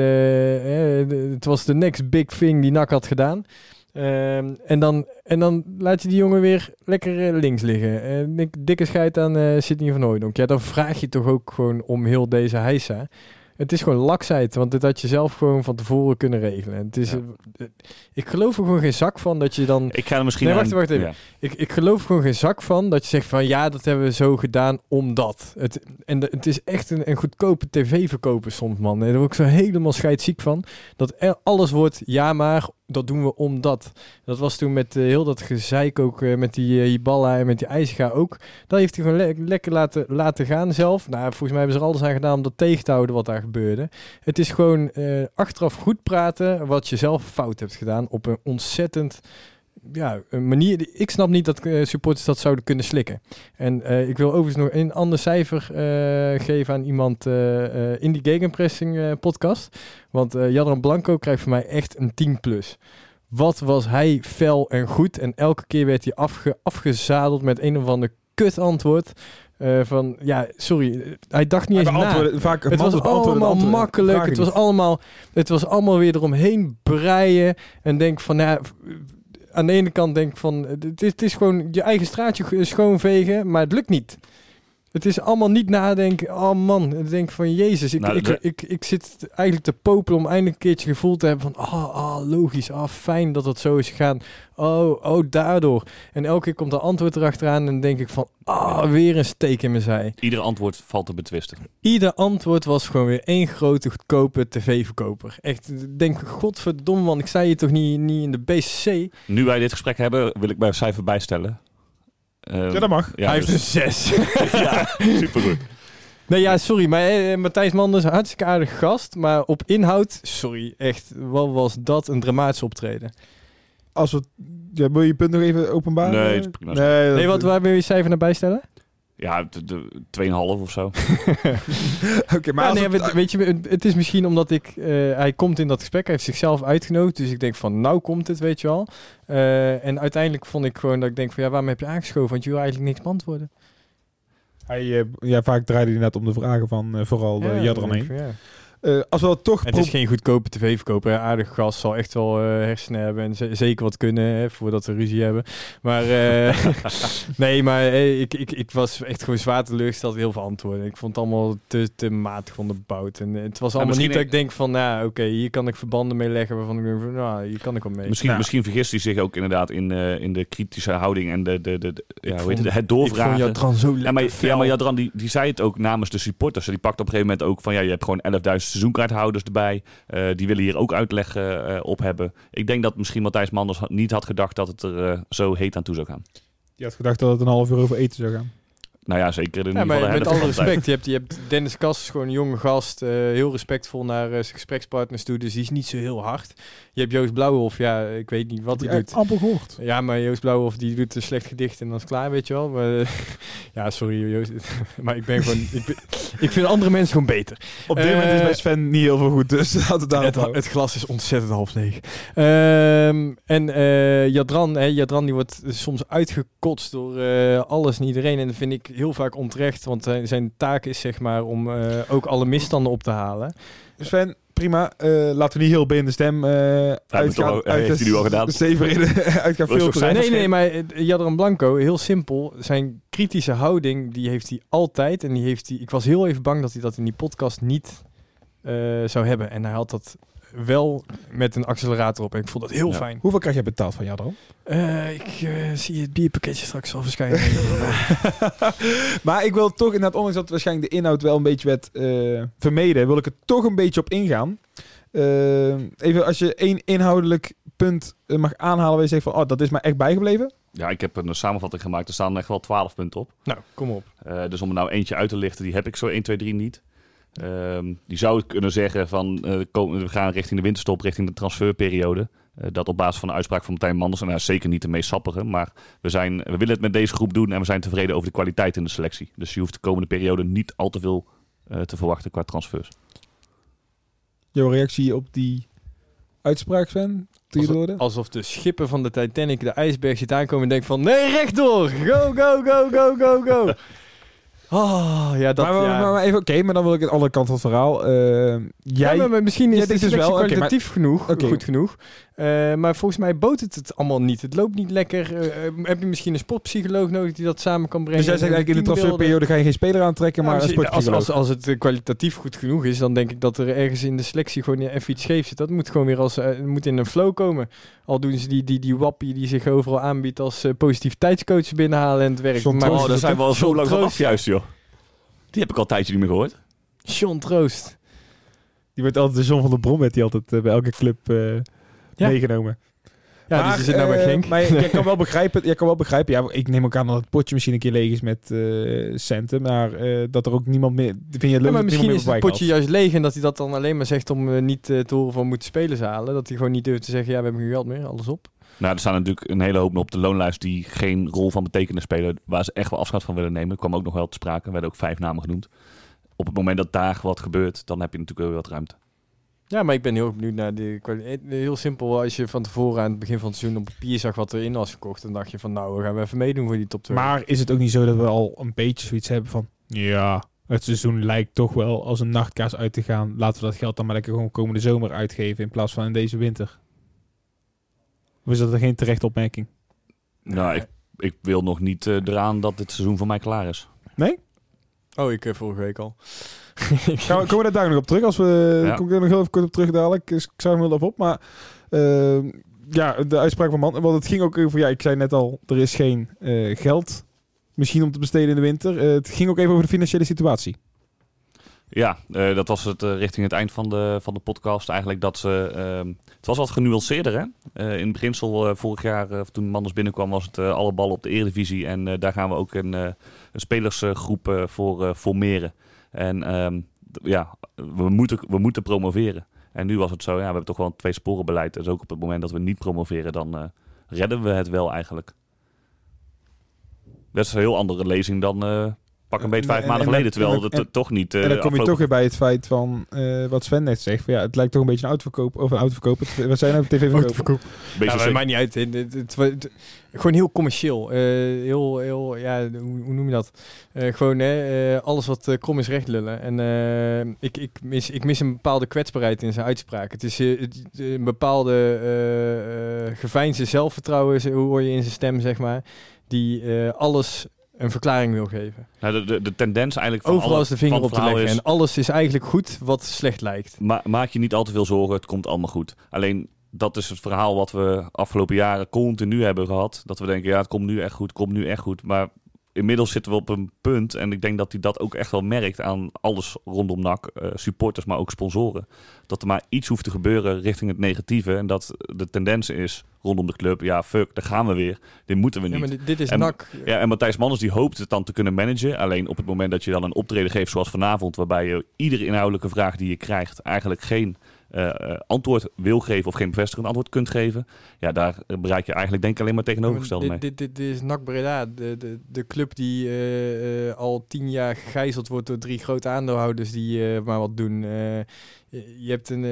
het was de next big thing die NAC had gedaan. Ehm, en, dan, en dan laat je die jongen weer lekker links liggen. Dik- dikke scheid aan Sidney van Hooydonk. Ja, dan vraag je toch ook gewoon om heel deze heisa. Het is gewoon laksheid, want dit had je zelf gewoon van tevoren kunnen regelen. Het is, Ja. eh, ik geloof er gewoon geen zak van dat je dan... Ik ga er misschien Nee, wacht, wacht even. Ja. Ik, ik geloof gewoon geen zak van dat je zegt van ja, dat hebben we zo gedaan omdat. Het, en de- het is echt een, een goedkope tv-verkoper soms, man. En daar word ik zo helemaal scheidsziek van. Dat er alles wordt ja, maar dat doen we omdat. Dat was toen met eh, heel dat gezeik ook eh, met die uh, Hiballa en met die IJsga ook. Dat heeft hij gewoon le- lekker laten, laten gaan zelf. Nou, volgens mij hebben ze er alles aan gedaan om dat tegen te houden wat daar gebeurde. Het is gewoon eh, achteraf goed praten wat je zelf fout hebt gedaan op een ontzettend ja, een manier. Ik snap niet dat eh, supporters dat zouden kunnen slikken. En eh, ik wil overigens nog een ander cijfer eh, geven aan iemand in die Gegenpressing podcast. Want Jadran Blanco krijgt voor mij echt een 10 plus. Wat was hij fel en goed. En elke keer werd hij afge afgezadeld met een of ander kut antwoord. van, ja, sorry, hij dacht niet eens na. Vaak Het was allemaal makkelijk. Het was allemaal, het was allemaal weer eromheen breien. En denk van, ja, v- aan de ene kant denk van, het is, het is gewoon je eigen straatje schoonvegen, maar het lukt niet. Het is allemaal niet nadenken. Oh man, ik denk van Jezus, ik, Nou, ik, de- ik, ik zit eigenlijk te popelen om eindelijk een keertje gevoel te hebben van, ah, ah, logisch, ah, fijn dat het zo is gegaan. Oh, oh, daardoor. En elke keer komt er antwoord erachteraan en dan denk ik van, ah, weer een steek in mijn zij. Ieder antwoord valt te betwisten. Ieder antwoord was gewoon weer één grote goedkope tv-verkoper. Echt, denk, godverdomme man, ik sta hier toch niet, niet in de BCC? Nu wij dit gesprek hebben, wil ik bij cijfer bijstellen. Eh, Ja, dat mag. ja, Hij heeft dus- een zes. *laughs* ja, supergoed. nee, ja, sorry, maar eh, Matthijs Manders, hartstikke aardig gast. Maar op inhoud, sorry, echt, wat was dat een dramatisch optreden. Als we, ja, wil je je punt nog even openbaren? Nee, het is prima. Nee, dat- Nee, wat, waar wil je cijfer naar bijstellen? Ja, de, de 2,5 of zo. *laughs* Oké, maar Ja, als nee, het- weet, weet je, het- is misschien omdat ik... eh, hij komt in dat gesprek, hij heeft zichzelf uitgenodigd. Dus ik denk van, nou komt het, weet je wel. Eh, en uiteindelijk vond ik gewoon dat ik denk van... Ja, waarom heb je aangeschoven? Want je wil eigenlijk niks beantwoorden. hij, eh, ja, vaak draaide hij net om de vragen van eh, vooral Ja, Jadran heen. ik ja. Eh, als we dat toch... Het is geen goedkope tv-verkoper. hè. Aardige gast zal echt wel eh, hersenen hebben en ze- zeker wat kunnen hè, voordat we ruzie hebben. Maar eh, *laughs* nee, maar ik, ik, ik was echt gewoon zwaar teleurgesteld heel veel antwoorden. Ik vond het allemaal te, te matig onderbouwd. En het was allemaal niet dat ik denk van, nou oké, hier kan ik verbanden mee leggen waarvan ik denk van, nou, hier kan ik wel mee. Misschien, Nou. misschien vergist hij zich ook inderdaad in, eh, in de kritische houding en de, de, de, de- ja, hoe heet het, het ik vond doorvragen. Jadran zo lekker Ja, maar, ja, maar Jadran die, die zei het ook namens de supporters. Die pakt op een gegeven moment ook van ja, je hebt gewoon 11.000 seizoenkaarthouders erbij. Eh, die willen hier ook uitleg eh, op hebben. Ik denk dat misschien Matthijs Manders niet had gedacht dat het er eh, zo heet aan toe zou gaan. Je had gedacht dat het een half uur over eten zou gaan. Nou ja, zeker in Ja, ieder geval maar de met alle respect, je hebt, je hebt Dennis Kast is gewoon een jonge gast, eh, heel respectvol naar eh, zijn gesprekspartners toe, dus die is niet zo heel hard. Je hebt Joost Blauwhof, ja, ik weet niet wat hij doet. amper gehoord. Ja, maar Joost Blauwhof die doet een slecht gedicht en dan is het klaar, weet je wel. Maar, eh, *laughs* ja, sorry Joost, *laughs* maar ik ben gewoon, ik, ben- ik vind andere mensen gewoon beter. Op dit moment is bij Sven niet heel veel goed, dus *laughs* laten we daarop Het, het glas is ontzettend half leeg. Ehm, en eh Jadran, hè, Jadran die wordt soms uitgekotst door eh, alles en iedereen. En dan vind ik, heel vaak onterecht. Want zijn, zijn taak is zeg maar om eh, ook alle misstanden op te halen. Sven, prima. Eh, laten we niet heel binnen de stem eh uitgaan. al- hij heeft hij nu al gedaan. Zeven in *laughs* uitgaan Wil je nog filteren. Nee, nee, maar Jadran Blanco, heel simpel. Zijn kritische houding, die heeft hij altijd. En die heeft hij. Ik was heel even bang dat hij dat in die podcast niet eh, zou hebben. En hij had dat wel met een accelerator op. En ik vond dat heel Ja. fijn. Hoeveel krijg jij betaald van Jadro? Eh, ik eh, zie het bierpakketje straks al verschijnen. *laughs* *laughs* maar ik wil toch, inderdaad, ondanks dat waarschijnlijk de inhoud wel een beetje werd eh, vermeden, wil ik er toch een beetje op ingaan. Even als je één inhoudelijk punt mag aanhalen waar je zegt van, oh, dat is mij echt bijgebleven. Ja, ik heb een samenvatting gemaakt. Er staan echt wel 12 punten op. nou, kom op. Eh, dus om er nou eentje uit te lichten, die heb ik zo 1, 2, 3 niet. Ehm, die zou ik kunnen zeggen van eh, we gaan richting de winterstop, richting de transferperiode. Eh, dat op basis van de uitspraak van Martijn Manders. En hij is zeker niet de meest sappige. Maar we, zijn, we willen het met deze groep doen en we zijn tevreden over de kwaliteit in de selectie. Dus je hoeft de komende periode niet al te veel eh, te verwachten qua transfers. Jouw reactie op die uitspraak, Sven? Alsof, alsof de schipper van de Titanic de ijsberg ziet aankomen en denkt van... Nee, rechtdoor! Go, go, go, go, go, go! Oh, ja, dat... maar, ja. maar- maar even, oké, maar dan wil ik het andere kant van het verhaal. Eh, Ja, jij, maar misschien is Ja, dit is dus wel- kwalitatief genoeg, goed genoeg. Eh, maar volgens mij boot het het allemaal niet. Het loopt niet lekker. Eh, heb je misschien een sportpsycholoog nodig die dat samen kan brengen? dus jij zegt eigenlijk in de transferperiode ga je geen speler aantrekken, Ja, maar een als, als, als het kwalitatief goed genoeg is, dan denk ik dat er ergens in de selectie gewoon even iets scheef zit. Dat moet gewoon weer als, moet in een flow komen. Al doen ze die, die, die wappie die zich overal aanbiedt als eh, positiviteitscoach binnenhalen en het werk. John Maar- Oh, daar zijn we al zo John lang van Troost. af juist, joh. Die heb ik al een tijdje niet meer gehoord. John Troost. Die wordt altijd de zon van de bron, werd die altijd eh, bij elke club eh, Ja. meegenomen. Ja, maar, dus je zit nou bij eh, Genk. Maar jij kan wel *laughs* begrijpen, jij kan wel begrijpen ja, ik neem ook aan dat het potje misschien een keer leeg is met eh, centen, maar eh, dat er ook niemand meer, vind je het leuk Ja, dat maar misschien meer is het potje juist leeg en dat hij dat dan alleen maar zegt om niet te horen van moeten spelers halen. Dat hij gewoon niet durft te zeggen, ja, we hebben geen geld meer, alles op. Nou, er staan natuurlijk een hele hoop op de loonlijst die geen rol van betekenis spelen. Waar ze echt wel afscheid van willen nemen. Er kwam ook nog wel te sprake. Er werden ook vijf namen genoemd. Op het moment dat daar wat gebeurt, dan heb je natuurlijk wel wat ruimte. Ja, maar ik ben heel benieuwd naar de kwaliteit. Heel simpel, als je van tevoren aan het begin van het seizoen op papier zag wat erin was gekocht, dan dacht je van nou, we gaan we even meedoen voor die top 2. Maar is het ook niet zo dat we al een beetje zoiets hebben van, ja, het seizoen lijkt toch wel als een nachtkaas uit te gaan. Laten we dat geld dan maar lekker gewoon komende zomer uitgeven in plaats van in deze winter. Of is dat er geen terechte opmerking? Nou, ik, ik wil nog niet eh, eraan dat dit seizoen voor mij klaar is. Nee? Oh, ik eh, vorige week al. *laughs* Gaan we, komen we daar nog op terug? Als we, Ja. Kom ik er nog heel even kort op terug dadelijk. Dus ik zou hem wel even op. Maar eh, ja, de uitspraak van Man. Want het ging ook over, ja, ik zei net al, er is geen eh, geld misschien om te besteden in de winter. Eh, het ging ook even over de financiële situatie. Ja, eh, dat was het richting het eind van de, van de podcast. Eigenlijk dat ze. ehm, het was wat genuanceerder, hè? In het beginsel, vorig jaar, eh, toen Manders binnenkwam, was het alle ballen op de Eredivisie. En daar gaan we ook een, een spelersgroep voor formeren. En ehm, ja, we moeten, we moeten promoveren. En nu was het zo, ja, we hebben toch wel een twee-sporen-beleid. Dus ook op het moment dat we niet promoveren, dan eh, redden we het wel eigenlijk. Dat is een heel andere lezing dan eh, pak een beetje vijf en- maanden en- geleden. Terwijl en- dat toch niet. eh, en dan kom je toch weer bij het feit van eh, wat Sven net zegt. Van, ja, het lijkt toch een beetje een autoverkoop. Of een autoverkoop. Het- Wat zijn nou tv verkopen? Beetje Ja, maar het maakt niet uit. Het, het- het- het- gewoon heel commercieel. Eh, heel, heel, ja, hoe, hoe noem je dat? Eh, gewoon hè, alles wat krom is recht lullen. En eh, ik, ik, mis, ik mis een bepaalde kwetsbaarheid in zijn uitspraak. Het is het- een bepaalde geveinsde zelfvertrouwen, hoor je in zijn stem, zeg maar. Die eh, alles een verklaring wil geven. Nou, de, de, de tendens eigenlijk van Overal is de vinger op te leggen. is, En alles is eigenlijk goed wat slecht lijkt. ma- maak je niet al te veel zorgen, het komt allemaal goed. Alleen, dat is het verhaal wat we afgelopen jaren continu hebben gehad. Dat we denken, ja, het komt nu echt goed, het komt nu echt goed. Maar inmiddels zitten we op een punt, en ik denk dat hij dat ook echt wel merkt aan alles rondom NAC, eh, supporters, maar ook sponsoren. Dat er maar iets hoeft te gebeuren richting het negatieve. En dat de tendens is rondom de club, ja, fuck, daar gaan we weer. Dit moeten we Ja, niet. maar dit, dit is En- nak. Ja, en Matthijs Manners die hoopt het dan te kunnen managen. Alleen op het moment dat je dan een optreden geeft zoals vanavond, waarbij je iedere inhoudelijke vraag die je krijgt eigenlijk geen eh, eh, antwoord wil geven of geen bevestigend antwoord kunt geven, ja, daar bereik je eigenlijk denk ik alleen maar tegenovergestelde mee. dit, dit, dit is NAC Breda, de, de, de club die eh, eh, al tien jaar gegijzeld wordt door drie grote aandeelhouders die eh, maar wat doen. Eh, je, hebt een, eh,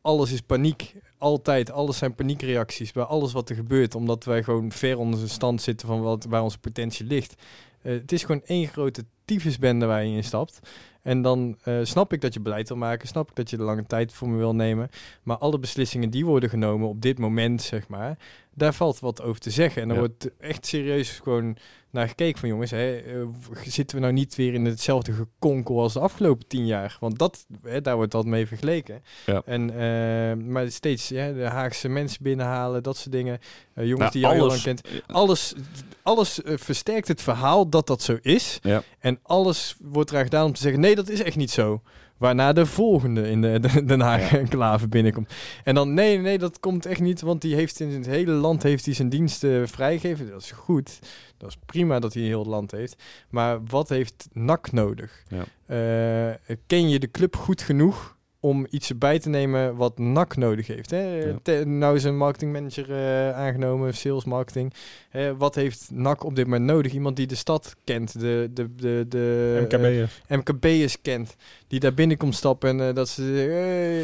alles is paniek, altijd. Alles zijn paniekreacties bij alles wat er gebeurt, omdat wij gewoon ver onder de stand zitten van wat, waar onze potentie ligt. Eh, het is gewoon één grote tyfusbende waar je in stapt. En dan eh, snap ik dat je beleid wil maken, snap ik dat je de lange tijd voor me wil nemen. Maar alle beslissingen die worden genomen op dit moment, zeg maar, daar valt wat over te zeggen. En dan Ja. wordt echt serieus gewoon naar gekeken van jongens, hè, eh, zitten we nou niet weer in hetzelfde gekonkel als de afgelopen tien jaar? Want dat, hè, daar wordt dat mee vergeleken. Ja. En, eh, maar steeds ja, de Haagse mensen binnenhalen, dat soort dingen. Eh, jongens Nou, die jou heel lang kent. Alles, alles versterkt het verhaal dat dat zo is. Ja. En alles wordt eraan gedaan om te zeggen, nee, dat is echt niet zo. Waarna de volgende in de, *laughs* de Den Haag enclave binnenkomt. En dan, nee, nee, dat komt echt niet, want die heeft in het hele land heeft hij zijn diensten vrijgegeven. Dat is goed. Dat is prima dat hij heel het land heeft. Maar wat heeft NAC nodig? Ja. Eh, ken je de club goed genoeg om iets erbij te nemen wat NAC nodig heeft? Hè? Ja. Te- nou is een marketingmanager eh, aangenomen, sales marketing. Hè, wat heeft NAC op dit moment nodig? Iemand die de stad kent, de, de, de, de MKB'ers. eh, MKB'ers kent, die daar binnen komt stappen en dat ze...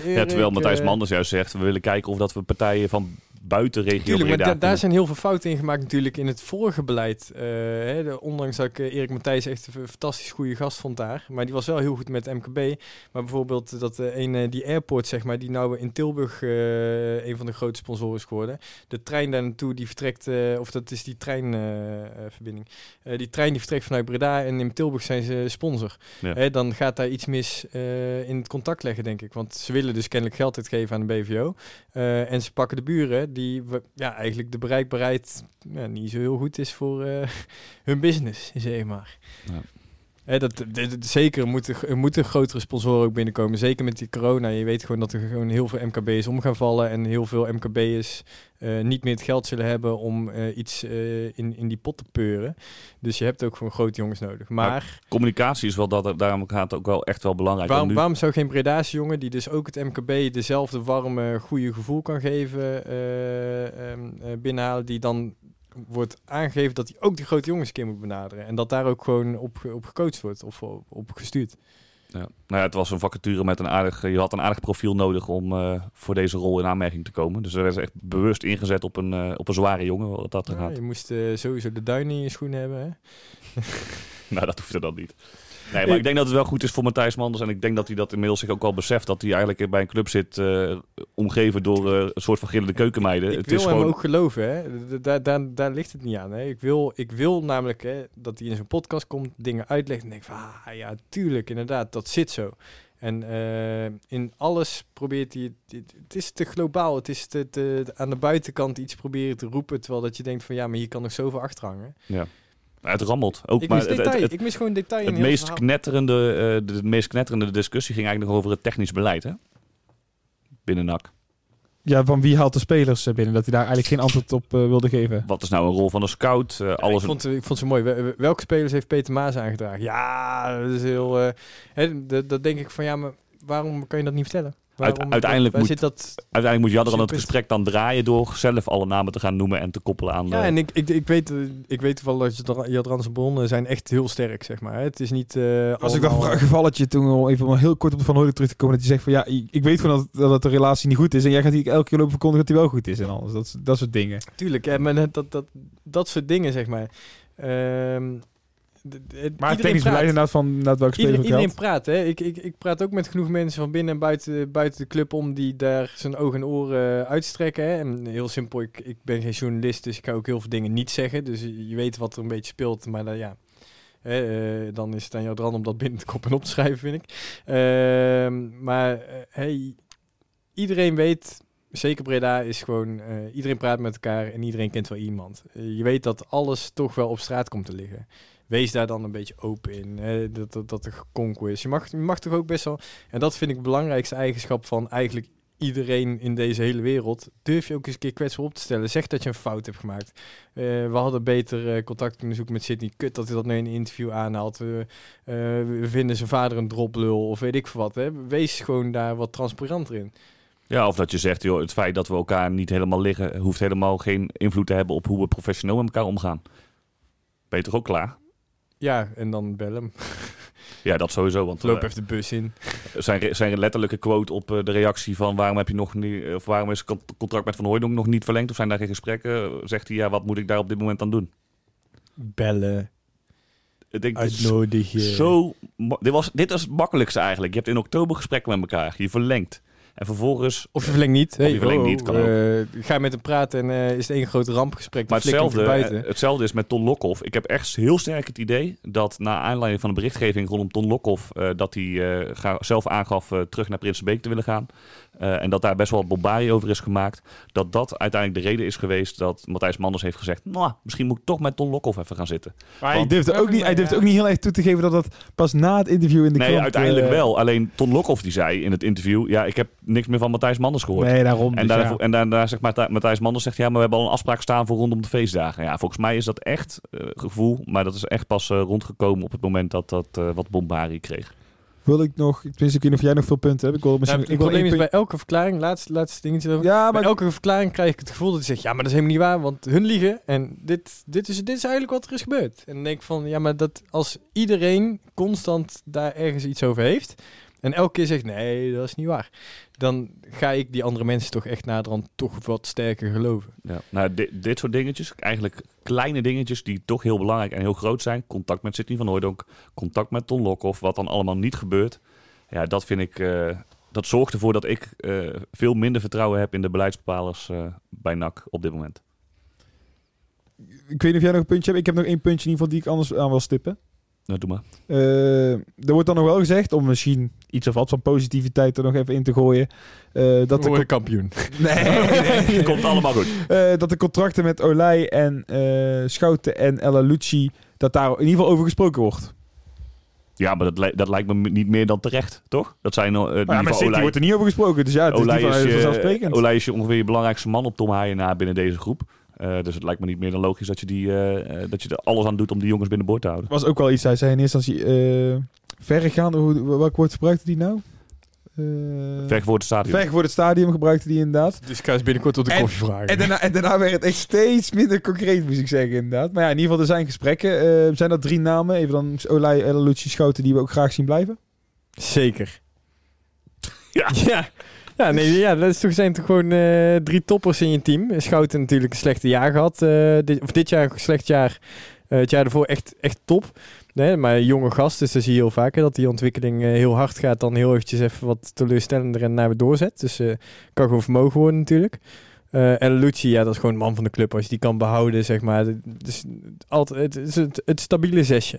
Ja, terwijl Matthijs Manders juist zegt, we willen kijken of dat we partijen van buiten regio Tuurlijk, maar da- daar zijn heel veel fouten in gemaakt natuurlijk in het vorige beleid. Eh, hè, de- ondanks dat ik eh, Erik Matthijs echt een fantastisch goede gast vond daar. Maar die was wel heel goed met MKB. Maar bijvoorbeeld dat eh, een, die airport, zeg maar, die nou in Tilburg een van de grote sponsoren is geworden. De trein daar naartoe, die vertrekt, of dat is die treinverbinding. Die trein die vertrekt vanuit Breda en in Tilburg zijn ze sponsor. Ja. Hè, dan gaat daar iets mis in het contact leggen, denk ik. Want ze willen dus kennelijk geld uitgeven aan de BVO. En ze pakken de buren die ja, eigenlijk de bereikbaarheid ja, niet zo heel goed is voor eh, *laughs* hun business, zeg maar. Ja. Hè, dat, zeker moeten er moeten grotere sponsoren ook binnenkomen. Zeker met die corona. Je weet gewoon dat er gewoon heel veel MKB'ers om gaan vallen. En heel veel MKB'ers eh niet meer het geld zullen hebben om eh, iets eh, in, in die pot te peuren. Dus je hebt ook gewoon grote jongens nodig. Maar Communicatie is wel dat, daarom gaat het ook wel echt wel belangrijk. Waarom, nu- waarom zou geen Breda's jongen, die dus ook het MKB dezelfde warme, goede gevoel kan geven, eh, ehm, eh, binnenhalen, die dan wordt aangegeven dat hij ook die grote jongens een keer moet benaderen. En dat daar ook gewoon op, op gecoacht wordt of op, op gestuurd. Ja. Nou ja, het was een vacature met een aardig... Je had een aardig profiel nodig om eh, voor deze rol in aanmerking te komen. Dus er werd echt bewust ingezet op een, eh, op een zware jongen, wat dat er Ja, gaat. je moest eh, sowieso de duinen in je schoen hebben. Hè? *laughs* Nou, dat hoefde dan niet. Nee, maar ik denk dat het wel goed is voor Matthijs Manders. En ik denk dat hij dat inmiddels zich ook wel beseft. Dat hij eigenlijk bij een club zit, eh, omgeven door eh, een soort van gillende keukenmeiden. Ik het wil is hem gewoon... ook geloven, hè. Daar, daar, daar ligt het niet aan, hè. Ik wil, ik wil namelijk hè, dat hij in zo'n podcast komt, dingen uitlegt en denk van, ah, ja, tuurlijk, inderdaad, dat zit zo. En eh, in alles probeert hij, het, is te globaal, het is te, te, aan de buitenkant iets proberen te roepen, terwijl dat je denkt van, ja, maar hier kan nog zoveel achter hangen. Het rammelt. Ook, Ik maar mis het, detail, het, het, ik mis gewoon detail in het heel meest verhaal. knetterende, eh, de, de meest knetterende discussie ging eigenlijk nog over het technisch beleid. Hè? Binnen NAC. Ja, van wie haalt de spelers eh, binnen? Dat hij daar eigenlijk geen antwoord op eh, wilde geven. Wat is nou een rol van een scout? Eh, Ja, alles ik, vond, ik vond ze mooi. Wel- wel- Welke spelers heeft Peter Maas aangedragen? Ja, dat is heel... eh, hè, dat, dat denk ik van, ja, maar waarom kan je dat niet vertellen? Uiteindelijk moet- zit dat Uiteindelijk moet Jadran het gesprek dan draaien door zelf alle namen te gaan noemen en te koppelen aan... Ja, eh, en ik, ik, ik, weet, eh, ik weet wel dat Jadra- Jadranse bronnen zijn echt heel sterk, zeg maar. hè. Het is niet... eh, Als ik dat gevalletje toen al even maar heel kort op Van Hooydonk terug te komen, dat hij zegt van ja, ik weet gewoon dat, dat de relatie niet goed is en jij gaat hier elke keer lopen verkondigen dat hij wel goed is en alles. Dat, dat soort dingen. Tuurlijk, hè, maar dat, dat, dat, soort dingen, zeg maar. Ehm, Maar het technisch beleid inderdaad van inderdaad welke speler Iedereen, praat, hè. Ik, ik, ik praat ook met genoeg mensen van binnen en buiten, buiten de club om die daar zijn ogen en oren uitstrekken. Hè. En heel simpel, ik, ik ben geen journalist, dus ik kan ook heel veel dingen niet zeggen. Dus je weet wat er een beetje speelt, maar dan, ja... eh, dan is het aan jou dran om dat binnen te kop en op te schrijven, vind ik. Ehm, maar eh, hey, iedereen weet, zeker Breda is gewoon... eh, iedereen praat met elkaar en iedereen kent wel iemand. Eh, je weet dat alles toch wel op straat komt te liggen wees daar dan een beetje open in. Hè? Dat, dat, er gekonkel is. Je mag, je mag toch ook best wel... En dat vind ik de belangrijkste eigenschap van eigenlijk iedereen in deze hele wereld. Durf je ook eens een keer kwetsbaar op te stellen. Zeg dat je een fout hebt gemaakt. Eh, we hadden beter eh, contact kunnen zoeken met Sydney. Kut dat hij dat nu in een interview aanhaalt. Eh, we vinden zijn vader een droplul of weet ik veel wat. Hè? Wees gewoon daar wat transparanter in. Ja, of dat je zegt, joh, het feit dat we elkaar niet helemaal liggen... hoeft helemaal geen invloed te hebben op hoe we professioneel met elkaar omgaan. Ben je toch ook klaar? Ja, en dan bel hem. *laughs* Ja, dat sowieso. Want Loop eh, even de bus in. zijn, zijn letterlijke quote op eh, de reactie van... waarom heb je nog niet... of waarom is het con- contract met Van Hooydonk nog niet verlengd? Of zijn daar geen gesprekken? Zegt hij, ja, wat moet ik daar op dit moment aan doen? Bellen. Ik denk, dit is zo, dit, was, dit was het makkelijkste eigenlijk. Je hebt in oktober gesprekken met elkaar. Je verlengt. En vervolgens... Of je verlengt niet. Hey, je verlengt oh, niet, kan eh, Ga met hem praten en eh, is het één groot rampgesprek. Maar hetzelfde, eh, hetzelfde is met Ton Lokhoff. Ik heb echt heel sterk het idee dat na aanleiding van de berichtgeving rondom Ton Lokhoff... dat hij zelf aangaf terug naar Prinsenbeek te willen gaan. Eh, en dat daar best wel wat bombarie over is gemaakt. Dat dat uiteindelijk de reden is geweest dat Matthijs Manders heeft gezegd... Nou, misschien moet ik toch met Ton Lokhoff even gaan zitten. Maar hij Want- durfde, ook niet, hij durfde ook niet heel erg toe te geven dat dat pas na het interview in de nee, krant... uiteindelijk eh, wel. Alleen Ton Lokhoff die zei in het interview... Ja, ik heb niks meer van Matthijs Manders gehoord. Nee, daarom. En, dus daar, ja. en daarna zegt Matthij- Matthijs Manders zegt ja, maar we hebben al een afspraak staan voor rondom de feestdagen. Ja, volgens mij is dat echt eh, gevoel, maar dat is echt pas rondgekomen op het moment dat dat wat bombarie kreeg. Wil ik nog... Tenminste, ik weet niet of jij nog veel punten hebt. Ik wil Ja, misschien... het ik wil probleem is bij elke verklaring, laatste, laatste dingetje over. Ja, Bij maar... elke verklaring krijg ik het gevoel dat hij zegt, ja, maar dat is helemaal niet waar, want hun liegen en dit, dit, is, dit is eigenlijk wat er is gebeurd. En dan denk ik van, ja, maar dat als iedereen constant daar ergens iets over heeft en elke keer zegt, nee, dat is niet waar, dan ga ik die andere mensen toch echt naderhand toch wat sterker geloven. Ja. Nou, di- dit soort dingetjes, eigenlijk kleine dingetjes die toch heel belangrijk en heel groot zijn. Contact met Sidney van Hooydonk, contact met Ton Lokhoff, wat dan allemaal niet gebeurt. Ja, dat vind ik, eh, dat zorgt ervoor dat ik eh, veel minder vertrouwen heb in de beleidsbepalers eh, bij NAC op dit moment. Ik weet niet of jij nog een puntje hebt. Ik heb nog één puntje in ieder geval die ik anders aan wil stippen. Nou, doe maar. Eh, er wordt dan nog wel gezegd, om misschien iets of wat van positiviteit er nog even in te gooien, eh, dat, de, worden kampioen. *laughs* *laughs* nee, nee, Komt allemaal goed. Eh, dat de contracten met Olij en eh, Schouten en Ella Lucci, dat daar in ieder geval over gesproken wordt. Ja, maar dat, li- dat lijkt me niet meer dan terecht, toch? Dat zijn uh, Maar ja, met City wordt er niet over gesproken, dus ja, het is Olij niet is, van- je, vanzelfsprekend. Olij is je ongeveer je belangrijkste man op Tom Haaien binnen deze groep. Eh, dus het lijkt me niet meer dan logisch dat je, die, eh, eh, dat je er alles aan doet om die jongens binnenboord te houden. was ook wel iets, hij zei in eerste instantie, eh verregaande, hoe, welk woord gebruikte die nou? Eh Ver voor het stadion. ver voor het stadium gebruikte die inderdaad. Dus ik ga eens binnenkort op de En- koffie vragen. En daarna, en daarna werd het echt steeds minder concreet, moet ik zeggen, inderdaad. Maar ja, in ieder geval, er zijn gesprekken. Eh, zijn dat drie namen? Even dan Olij, Ella Lucci, Schouten, die we ook graag zien blijven? Zeker. Ja. ja. Ja, nee, ja, dat is toch, zijn toch gewoon eh, drie toppers in je team. Schouten natuurlijk een slechte jaar gehad. eh, dit, of dit jaar een slecht jaar. Eh, het jaar ervoor echt, echt top. Nee, maar jonge gast, dus dat zie je heel vaak. hè, dat die ontwikkeling heel hard gaat. Dan heel eventjes even wat teleurstellender en naar weer doorzet. Dus kan gewoon vermogen worden natuurlijk. Eh en Lucci, ja, dat is gewoon een man van de club. Als je die kan behouden, zeg maar. Dus altijd, het is het stabiele zesje.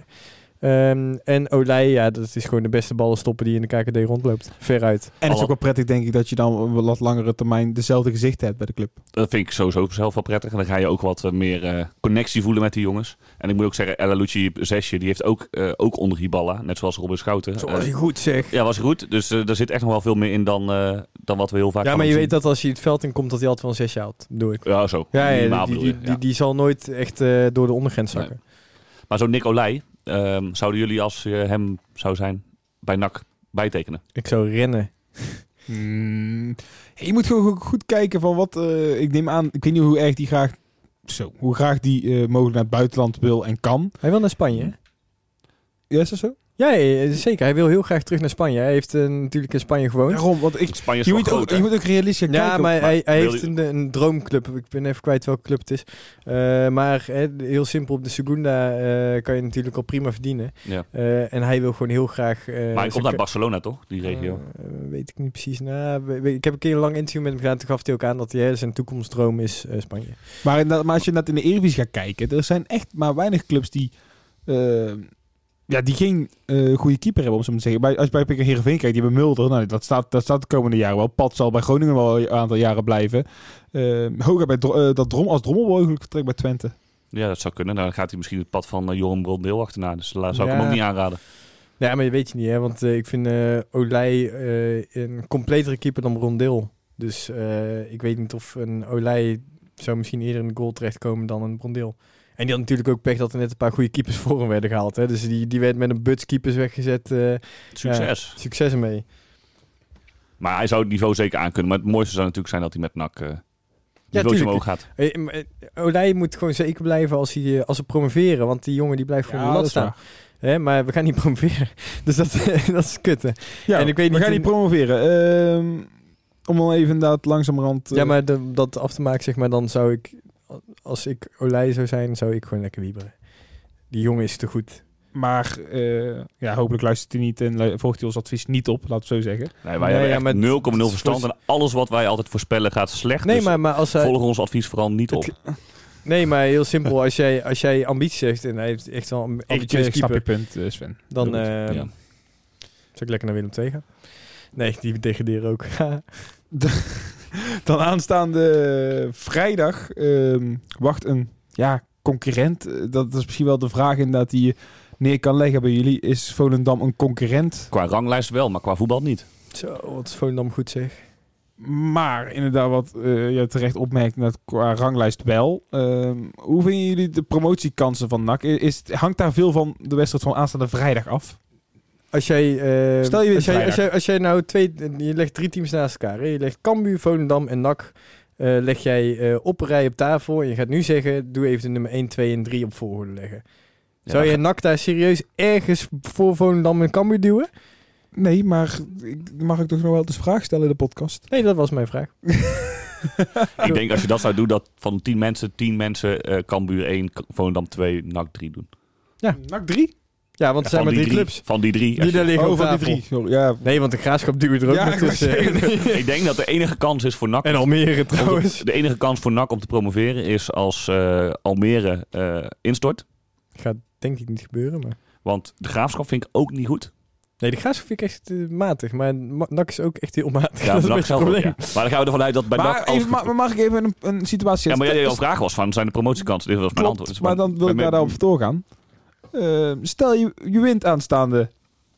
Ehm, en Olij, ja, dat is gewoon de beste ballenstopper die in de KKD rondloopt. Veruit. En het is ook wel prettig, denk ik, dat je dan op een wat langere termijn dezelfde gezichten hebt bij de club. Dat vind ik sowieso zelf wel prettig. En dan ga je ook wat eh, meer eh, connectie voelen met die jongens. En ik moet ook zeggen, Ella Lucci, zesje, die heeft ook, eh, ook onder Hiballa. Net zoals Robin Schouten. Zoals Eh, hij goed zegt. ja, was goed. Dus er zit echt nog wel veel meer in dan, eh, dan wat we heel vaak Ja, van maar je weet dat als hij het veld in komt, dat hij altijd wel een zesje haalt. Doe ik. Ja, zo. Ja, die, die, je, die, ja. die zal nooit echt eh, door de ondergrens zakken. Maar zo'n Nick Olij, ehm, zouden jullie als je hem zou zijn bij NAC bijtekenen? Ik zou rennen. Hmm. Je moet gewoon goed kijken van wat... eh, ik neem aan, ik weet niet hoe erg die graag... Zo, hoe graag die eh, mogelijk naar het buitenland wil en kan. Hij wil naar Spanje? Ja, is dat zo? Ja, ja, ja, zeker. Hij wil heel graag terug naar Spanje. Hij heeft eh, natuurlijk in Spanje gewoond. Daarom, want ik... Spanje is Je moet, groot, ook, je moet ook realistisch Ja, kijken. maar, hij, hij heeft een, een droomclub. Ik ben even kwijt welke club het is. Eh, maar heel simpel, op de Segunda eh, kan je natuurlijk al prima verdienen. Ja. Eh, en hij wil gewoon heel graag... eh, Maar hij komt uit ka- Barcelona, toch? Die regio. Eh, weet ik niet precies. Nou, ik heb een keer een lang interview met hem gedaan. Toen gaf hij ook aan dat hij, zijn toekomstdroom is eh, Spanje. Maar, maar als je net in de Eredivisie gaat kijken, er zijn echt maar weinig clubs die, eh, ja, die geen eh, goede keeper hebben, om zo te zeggen. Bij, als je bij Pick Heerenveen kijkt, die hebben Mulder, nou, dat, staat, dat staat de komende jaren wel. Pat zal bij Groningen wel een aantal jaren blijven. Uh, Hoger bij eh, dat Drom, als Drommel mogelijk vertrekt bij Twente. Ja, dat zou kunnen. Dan gaat hij misschien het pad van uh, Joram Brondeel achterna. Dus daar zou ik Ja. hem ook niet aanraden. Ja, maar je weet je niet, hè? Want eh, ik vind eh Olij eh, een completere keeper dan Brondeel. Dus eh, ik weet niet of een Olij zou misschien eerder in de goal terechtkomen dan een Brondeel. En die had natuurlijk ook pech dat er net een paar goede keepers *laughs* voor hem werden gehaald. Hè? Dus die, die werd met een buts keepers weggezet. eh, Succes. succes ermee. Maar hij zou het niveau zeker aankunnen. Maar het mooiste zou natuurlijk zijn dat hij met NAC uh, niveautje tuurlijk. omhoog gaat. Eh, eh, Olij moet gewoon zeker blijven als, hij, eh, als ze promoveren. Want die jongen die blijft gewoon in de lat staan. Hè, maar we gaan niet *laughs* promoveren. Dus dat, *laughs* dat is kut. hè. Ja, En ik weet we niet gaan in- niet promoveren. Ehm, om dan even inderdaad langzamerhand... eh, Ja, maar de- dat af te maken, zeg maar, dan zou ik... Als ik Olij zou zijn, zou ik gewoon lekker wieberen. Die jongen is te goed. Maar eh, ja, hopelijk luistert hij niet en volgt hij ons advies niet op, laten we zo zeggen. Nee, wij Nee, hebben ja, echt maar 0,0 het- verstand. En alles wat wij altijd voorspellen gaat slecht. Nee, dus maar, maar als hij... volg ons advies vooral niet op. Het- Nee, maar heel simpel. Als jij, als jij ambitie zegt en hij heeft echt wel een Ik, ambitieus ik snap je punt, eh, Sven. dan Ja. zou ik lekker naar Willem II gaan. Nee, die degraderen ook. *laughs* *laughs* *laughs* Dan aanstaande vrijdag ehm, wacht een ja, concurrent. Eh, Dat is misschien wel de vraag inderdaad die je neer kan leggen bij jullie. Is Volendam een concurrent? Qua ranglijst wel, maar qua voetbal niet. Zo, wat is Volendam goed zeg. Maar inderdaad, wat eh, je terecht opmerkt, dat qua ranglijst wel. Ehm, hoe vinden jullie de promotiekansen van NAC? Is, het- hangt daar veel van de wedstrijd van aanstaande vrijdag af? Als jij, eh, Stel je wint als, jij, als, jij, als jij nou twee, je legt drie teams naast elkaar. Hè? Je legt Cambuur, Volendam en NAC. eh, leg jij eh, op een rij op tafel. En je gaat nu zeggen, doe even de nummer 1, 2 en 3 op volgorde leggen. Ja, Zou je NAC daar serieus ergens voor Volendam en Cambuur duwen? Nee, maar ik, mag ik toch nog wel eens vraag stellen in de podcast? Nee, dat was mijn vraag. *laughs* ik denk als je dat zou doen, dat van 10 mensen, 10 mensen eh Cambuur 1, K- Volendam 2, NAC 3 doen. NAC 3? Ja, want er zijn maar die drie clubs. Van die drie. Die daar liggen Oh, van die drie. Sorry, Ja, Nee, want de graafschap duwen er ook Ja, nog ik wou tussen. *laughs* *laughs* ik denk dat de enige kans is voor NAC... en Almere trouwens. de enige kans voor NAC om te promoveren is als eh, Almere eh, instort. Gaat denk ik niet gebeuren, maar... Want de graafschap vind ik ook niet goed. Nee, de graafschap vind ik echt eh, matig. Maar Ma- NAC is ook echt heel matig. Ja, *laughs* dat is NAC zelf ook, probleem. ja. Maar dan gaan we ervan uit dat bij NAC... maar, even, maar, maar mag ik even een, een situatie Ja, maar schetsen? jouw vraag was van, zijn de promotiekansen? Dit was mijn Klopt, antwoord. Dus maar dan wil ik daar daarop doorgaan. Eh, stel je, je wint aanstaande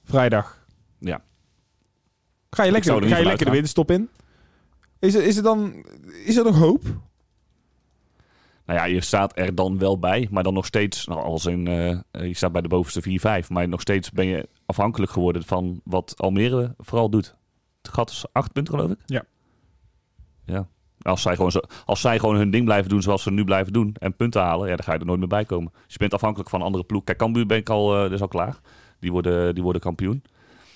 vrijdag. Ja. Ga je lekker, er ga je lekker de winterstop in? Is er, is er dan is er nog hoop? Nou ja, je staat er dan wel bij, maar dan nog steeds, nou, als in, eh, eh, je staat bij de bovenste 4-5, maar nog steeds ben je afhankelijk geworden van wat Almere vooral doet. Het gat is acht punten, geloof ik. Ja. Ja. Als zij, gewoon zo, als zij gewoon hun ding blijven doen zoals ze nu blijven doen en punten halen, ja, dan ga je er nooit meer bij komen. Dus je bent afhankelijk van een andere ploeg. Kijk, Cambuur ben ik al, eh, dat is al klaar. Die worden, die worden kampioen.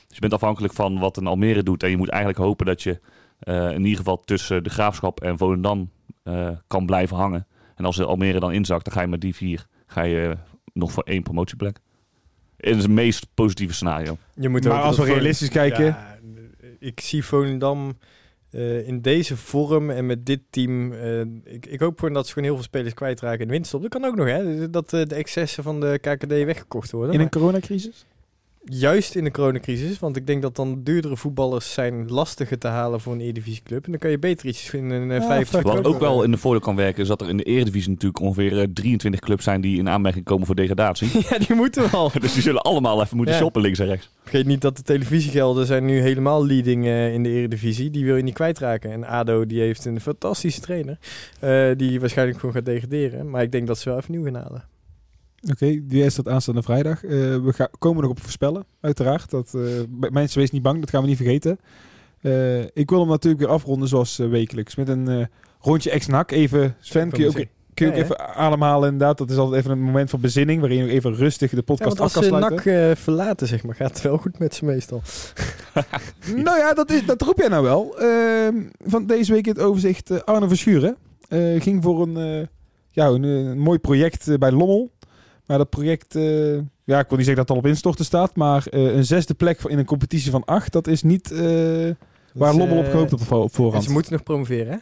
Dus je bent afhankelijk van wat een Almere doet. En je moet eigenlijk hopen dat je eh, in ieder geval tussen de Graafschap en Volendam eh, kan blijven hangen. En als Almere dan inzakt, dan ga je met die vier ga je nog voor één promotieplek. In het meest positieve scenario. Je moet Maar als we realistisch kijken... Ja, ik zie Volendam eh, in deze vorm en met dit team. eh, ik, ik hoop gewoon dat ze gewoon heel veel spelers kwijtraken in de winterstop. Dat kan ook nog, hè? Dat eh, de excessen van de KKD weggekocht worden. In een coronacrisis? Juist in de coronacrisis, want ik denk dat dan duurdere voetballers zijn lastiger te halen voor een Eredivisieclub. En dan kan je beter iets in een Ja, uh, 50 fair Wat ook wel in de voordeel kan werken, is dat er in de Eredivisie natuurlijk ongeveer eh, 23 clubs zijn die in aanmerking komen voor degradatie. *laughs* ja, die moeten wel. *laughs* dus die zullen allemaal even moeten Ja. shoppen links en rechts. Vergeet niet dat de televisiegelden zijn nu helemaal leading eh, in de Eredivisie. Die wil je niet kwijtraken. En ADO die heeft een fantastische trainer. eh, die waarschijnlijk gewoon gaat degraderen. Maar ik denk dat ze wel even nieuw gaan halen. Oké, die is dat aanstaande vrijdag. Eh, we gaan, komen nog op voorspellen, uiteraard. Dat, eh, mensen, wees niet bang, dat gaan we niet vergeten. Eh, ik wil hem natuurlijk weer afronden zoals wekelijks. Met een rondje ex-nak. Even, Sven, kun je ook, kun je ook Ja, even ademhalen inderdaad. Dat is altijd even een moment van bezinning... waarin je nog even rustig de Ja, podcast af als kan ze sluiten. NAC eh, verlaten, zeg maar, gaat het wel goed met ze meestal. *laughs* Nou ja, dat, is, dat roep jij nou wel. Ehm, van deze week in het overzicht Arne Verschuren. ging voor een, ja, een, een mooi project bij Lommel. Maar dat project, eh, ja, ik wil niet zeggen dat het al op instorten staat. Maar eh, een zesde plek in een competitie van acht, dat is niet eh, waar Lommel op eh, gehoopt op, op voorhand. ze moeten nog promoveren, hè?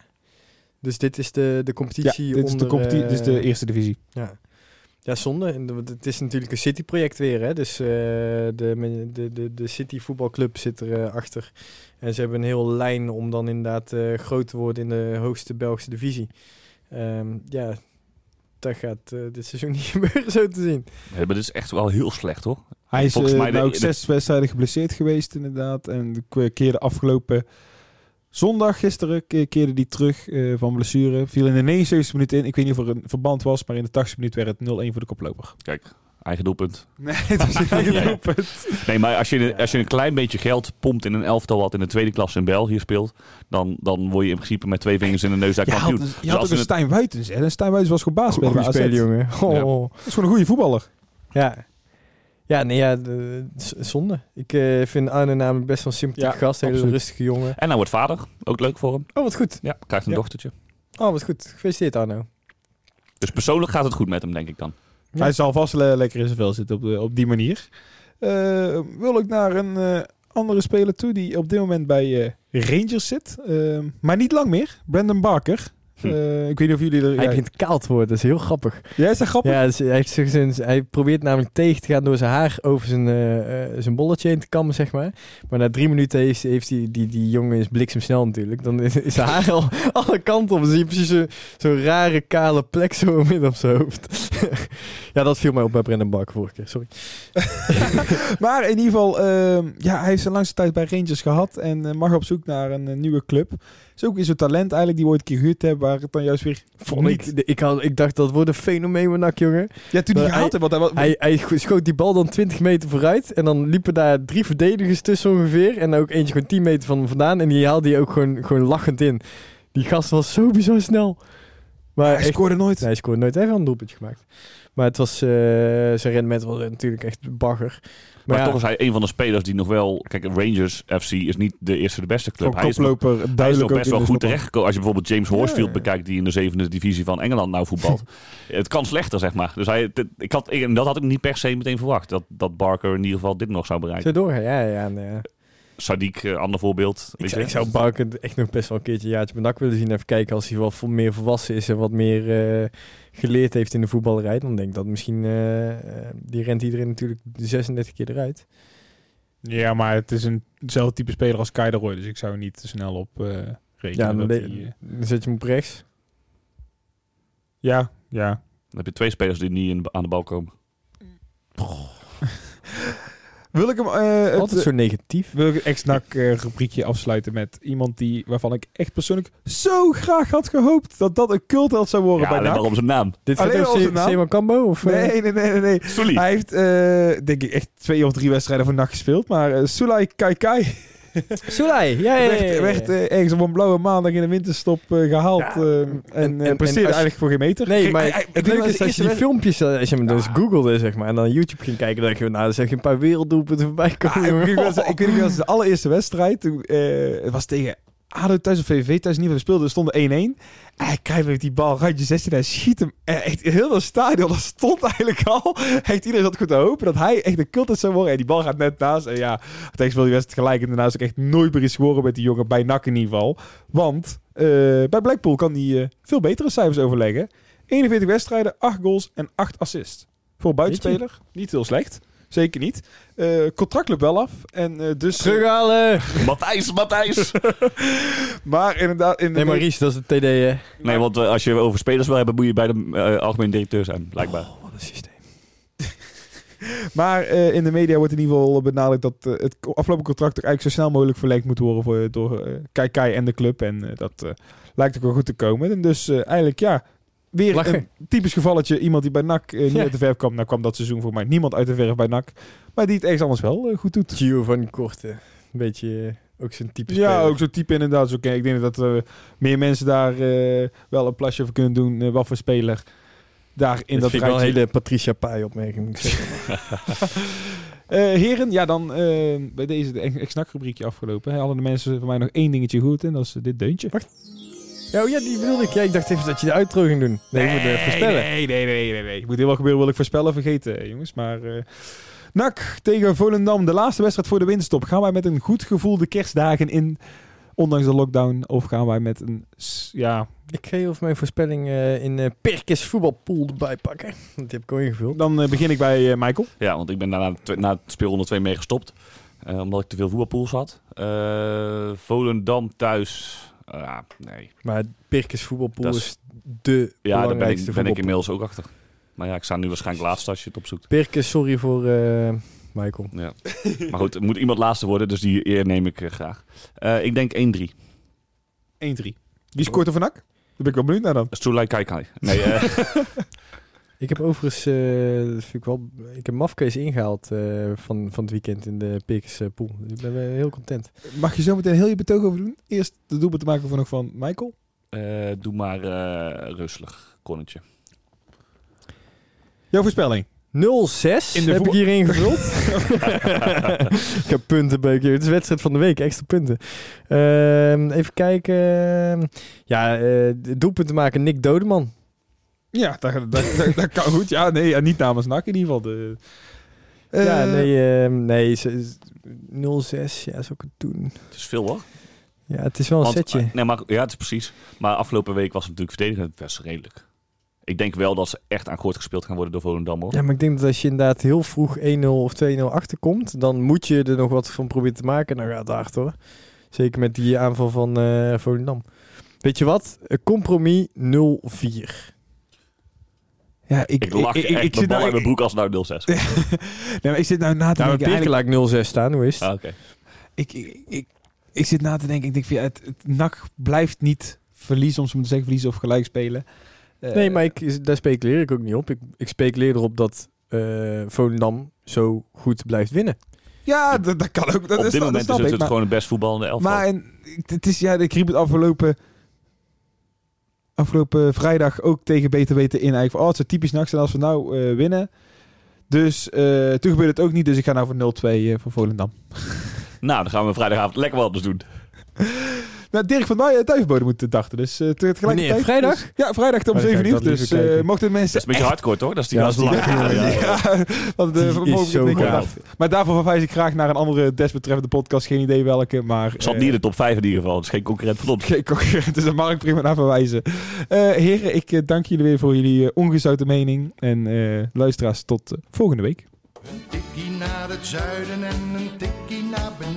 Dus dit is de, de ja, competitie dit is, de onder, competi- dit is de eerste divisie. Ja. Ja, zonde. En Het is natuurlijk een City-project weer. Hè? Dus de, de, de, de City voetbalclub zit er eh, achter. En ze hebben een heel lijn om dan inderdaad eh, groot te worden in de hoogste Belgische divisie. Ehm, ja, dat gaat eh, dit seizoen *laughs* niet gebeuren, zo te zien. Ja, maar dit is echt wel heel slecht, hoor. Hij is Volgens eh, mij de- nou ook de- zes wedstrijden geblesseerd geweest inderdaad. En de keerde afgelopen zondag, gisteren, ke- keerde die terug eh, van blessure. Viel in de 79 minuten in. Ik weet niet of er een verband was, maar in de 80 minuten werd het 0-1 voor de koploper. Kijk, eigen doelpunt. Nee, het was een eigen *laughs* Ja. doelpunt. Nee, maar als je, als je een klein beetje geld pompt in een elftal wat in de tweede klasse in België speelt, dan, dan word je in principe met twee vingers in de neus daar Je had, je Dus had als ook een het- Stijn Wuitens. hè. En Stijn Wuitens was gewoon baas bij Goeie AZ. spelen, jongen. Oh. Dat is gewoon een goede voetballer. Ja. Ja, nee, ja, de, zonde. Ik eh, vind Arne namelijk best wel een sympathieke Ja, gast. Hele absoluut. rustige jongen. En hij wordt vader, ook leuk voor hem. Oh, wat goed. Ja, krijgt een Ja. dochtertje. Oh, wat goed. Gefeliciteerd, Arno. Dus persoonlijk gaat het goed met hem, denk ik dan. Hij zal vast le- lekker in zijn vel zitten op, de, op die manier. Eh, wil ik naar een eh, andere speler toe die op dit moment bij eh, Rangers zit. Maar niet lang meer. Brandon Barker. Hm. Eh, ik weet niet of jullie er... Hij ja, begint kaal te worden, dat is heel grappig. Jij is dat grappig? Ja, dus hij, heeft zich zijn, hij probeert namelijk tegen te gaan door zijn haar over zijn, eh, eh, zijn bolletje heen te kammen, zeg maar. Maar na drie minuten heeft, heeft hij, die, die jongen is bliksemsnel natuurlijk. Dan is, is zijn haar al alle kanten op. Dan zie je precies zo- zo'n rare kale plek zo midden op zijn hoofd. *laughs* ja, dat viel mij op bij Brendan Barker vorige keer, sorry. *laughs* Maar in ieder geval, ehm, ja, hij heeft zijn langste tijd bij Rangers gehad en eh, mag op zoek naar een, eh, nieuwe club. Is ook in zo'n talent eigenlijk die we ooit een keer gehuurd hebben, waar het dan juist weer Vond niet. ik, ik, had, ik dacht, dat wordt een fenomeen, mijn nak, jongen. Ja, toen hij gehaald heeft, hij, wa- Hij, hij schoot die bal dan 20 meter vooruit. En dan liepen daar drie verdedigers tussen ongeveer. En ook eentje gewoon 10 meter van hem vandaan. En die haalde hij ook gewoon, gewoon lachend in. Die gast was zo bizar snel. Maar hij echt, scoorde nooit. Nee, hij scoorde nooit. Hij heeft wel een doelpuntje gemaakt. Maar het was, eh, zijn rendement was natuurlijk echt bagger. Maar, Maar ja, toch is hij een van de spelers die nog wel... Kijk, Rangers FC is niet de eerste de beste club. Hij is, nog- hij is nog best wel goed terechtgekomen. Als je bijvoorbeeld James Horsfield Ja. bekijkt... die in de zevende divisie van Engeland nou voetbalt. *laughs* het kan slechter, zeg maar. Dus hij, dit- ik had, en dat had ik niet per se meteen verwacht. Dat, dat Barker in ieder geval dit nog zou bereiken. Zo doorgaan, ja, ja. nee. Sadiq, eh, ander voorbeeld. Ik, Weet zou, je? ik zou Barker echt nog best wel een keertje jaartje bij NAC willen zien. Even kijken als hij wat meer volwassen is en wat meer eh, geleerd heeft in de voetballerij. Dan denk ik dat misschien, eh, die rent iedereen natuurlijk 36 keer eruit. Ja, maar het is een, hetzelfde type speler als Kai de Roy, dus ik zou niet te snel op eh rekenen. Ja, dan, dat de- hij, eh, dan zet je hem op rechts. ja, ja. Dan heb je twee spelers die niet in, aan de bal komen. Wil ik hem eh, het, Altijd zo negatief. wil ik het ex-NAC eh, rubriekje afsluiten met iemand die, waarvan ik echt persoonlijk zo graag had gehoopt dat dat een cultheld zou worden Ja, bij alleen maar NAC. om zijn naam. Dit Alleen naam? Simon Cambo? Of, eh? Nee, nee, nee, nee. nee. Hij heeft, eh, denk ik, echt twee of drie wedstrijden voor NAC gespeeld. Maar eh Sulai Kaikai Soelai, ja, ja, ja, werd, werd eh, ergens op een blauwe maandag in de winterstop eh, gehaald. Ja, eh, en- en, presteerde eigenlijk voor geen meter. Nee, Kijk, maar hij- hij- ik het weet leuke dat is als je die eerste filmpjes, eh, als je hem dus googelde, zeg maar, en dan YouTube ging kijken, dan dacht je, nou, dan zeg je een paar werelddoelpunten voorbij komen. ik, jongen. weet eens- ik weet *laughs* de allereerste wedstrijd. Toen, eh, het was tegen ADO thuis of VVV thuis. In ieder geval speelde. Er stonden 1-1. En hij krijgt die bal randje 16. Hij schiet hem. En echt heel dat stadion. Dat stond eigenlijk al. Echt iedereen zat goed te hopen dat hij echt een cultus zou worden. En die bal gaat net naast. En ja, uiteindelijk speelde die wedstrijd gelijk. En daarna is ook echt nooit meer iets geworden met die jongen. Bij NAC in ieder geval. Want eh, bij Blackpool kan hij eh, veel betere cijfers overleggen. 41 wedstrijden, 8 goals en 8 assists. Voor buitenspeler. Niet heel slecht. Zeker niet. Eh contract loopt wel af. En eh, dus... Terughalen! Matthijs, Matthijs! *laughs* Maar inderdaad... In de Nee, maar Ries, dat is het TD, hè. nee, want eh, als je over spelers wil hebben, moet je bij de eh, algemeen directeur zijn, blijkbaar. Oh, wat een systeem. *laughs* Maar eh, in de media wordt in ieder geval benadrukt dat het afgelopen contract eigenlijk zo snel mogelijk verlengd moet worden voor, door Kai Kai en de club. En dat eh, lijkt ook wel goed te komen. En dus eh, eigenlijk ja, weer Lachen. een typisch gevalletje. Iemand die bij NAC eh, niet Ja. uit de verf kwam. Nou kwam dat seizoen voor mij niemand uit de verf bij NAC. Maar die het ergens anders wel eh, goed doet. Gio van Korte. Een beetje eh, ook zo'n type Ja, speler. ook zo'n type inderdaad. is oké. Ik denk dat eh, meer mensen daar wel een plasje over kunnen doen. eh, wat voor speler daar in dat dat vind ik wel een hele Patricia Pai opmerking, moet ik zeggen. *laughs* Eh, heren, ja, dan bij deze de ex-nak rubriekje afgelopen. Hè, hadden de mensen van mij nog één dingetje goed en dat is dit deuntje. Ja, oh ja, die bedoelde ik. Ja, ik dacht even dat je de outro ging doen. Nee, ik moet eh, voorspellen. Nee, nee, nee, nee, nee. Moet heel wat gebeuren, wil ik voorspellen, vergeten, eh, jongens. Maar eh NAC tegen Volendam, de laatste wedstrijd voor de winststop. Gaan wij met een goed gevoel de kerstdagen in, ondanks de lockdown? Of gaan wij met een, ja, Ik ga even mijn voorspelling eh, in eh Perkes voetbalpool erbij pakken. Want die heb ik al ingevuld. dan eh, begin ik bij eh, Michael. Ja, want ik ben daarna na het speelronde 2 mee gestopt. eh, omdat ik te veel voetbalpools had. Eh, Volendam thuis. Ja, nee. Maar Perkes voetbalpool is, is- de Ja, daar ben ik, belangrijkste ben ik voetbalpool. inmiddels ook achter. Maar ja, ik sta nu waarschijnlijk laatste als je het opzoekt. Perkes, sorry voor eh, Michael. Ja. maar goed, er moet iemand laatste worden, dus die eer neem ik eh, graag. Eh, ik denk 1-3. 1-3. Wie scoort er van NAC? Daar ben ik wel benieuwd naar dan. Sulai Kaikai. Nee, eh, *laughs* Ik heb overigens, eh, dat vind ik wel, ik heb Mafkees ingehaald eh, van, van het weekend in de Perkes eh, pool. Dus ik ben eh, heel content. Mag je zo meteen heel je betoog over doen? Eerst de doelpunt te maken van nog van Michael. eh, doe maar eh rustig, konnetje. Jouw voorspelling. 0-6 In de heb ik hier ingevuld. *laughs* ik heb punten bij keer. Het is wedstrijd van de week, extra punten. Ehm, even kijken. Ja, eh doelpunten maken Nick Dodeman. Ja, dat, dat, dat, dat kan goed. Ja, nee, ja, niet namens NAC in ieder geval. De, ja, Eh, nee, ehm, nee, ze- ze- 0-6, ja, zou ik het doen. Het is veel hoor. Ja, het is wel een Want, setje. eh, nee, maar, ja, het is precies. Maar afgelopen week was het natuurlijk verdedigend best redelijk. Ik denk wel dat ze echt aan kort gespeeld gaan worden door Volendam. Hoor. Ja, maar ik denk dat als je inderdaad heel vroeg 1-0 of 2-0 achterkomt, dan moet je er nog wat van proberen te maken. Dan gaat het hard hoor. Zeker met die aanval van eh Volendam. Weet je wat? Een compromis 0-4. Ja, ik, Ik lach ik, echt ik, mijn ik zit bal nou, in mijn broek als nou 0-6. *laughs* nee, maar ik zit nou na te Nou, denken. met eigenlijk- Birkelaar 0-6 staan, hoe is het? Ah, oké. ik, ik, ik, ik zit na te denken. Ik denk het, het NAC blijft niet verliezen, om ze moeten zeggen verliezen of gelijk spelen. Eh, Nee, maar ik, daar speculeer ik ook niet op. Ik, ik speculeer erop dat eh Volendam zo goed blijft winnen. Ja, dat, dat kan ook. Dat Op is, dit dat moment is het, ik, het maar- gewoon het best voetballende elftal. Maar en, het is, ja, ik riep het afgelopen, afgelopen vrijdag ook tegen Beter Weten in. Eigenlijk van, oh, het zou typisch nachts zijn als we nou eh, winnen. Dus eh, toen gebeurde het ook niet. Dus ik ga nou voor 0-2 eh, voor Volendam. *laughs* Nou, dan gaan we vrijdagavond lekker wat anders doen. *laughs* Nou, Dirk van Duiven Duivenbode moet dachten. Dus uh, tegelijkertijd... Wanneer? Vrijdag? Dus- ja, vrijdag om Oh, dan ga 7 ik uur. Dus eh, mochten mensen... Dat is een beetje hardcore, toch? Dat is die Ja, lachen, *laughs* Ja, want, eh, Die is zo. Maar daarvoor verwijs ik graag naar een andere desbetreffende podcast. Geen idee welke, maar... Zat eh, niet in de top 5 in ieder geval. Het is geen concurrent van ons. Geen concurrent, dus daar mag ik prima naar verwijzen. Eh, heren, ik eh, dank jullie weer voor jullie eh, ongezouten mening. En eh, luisteraars, tot eh, volgende week. Een tikkie naar het zuiden en een tikkie naar beneden.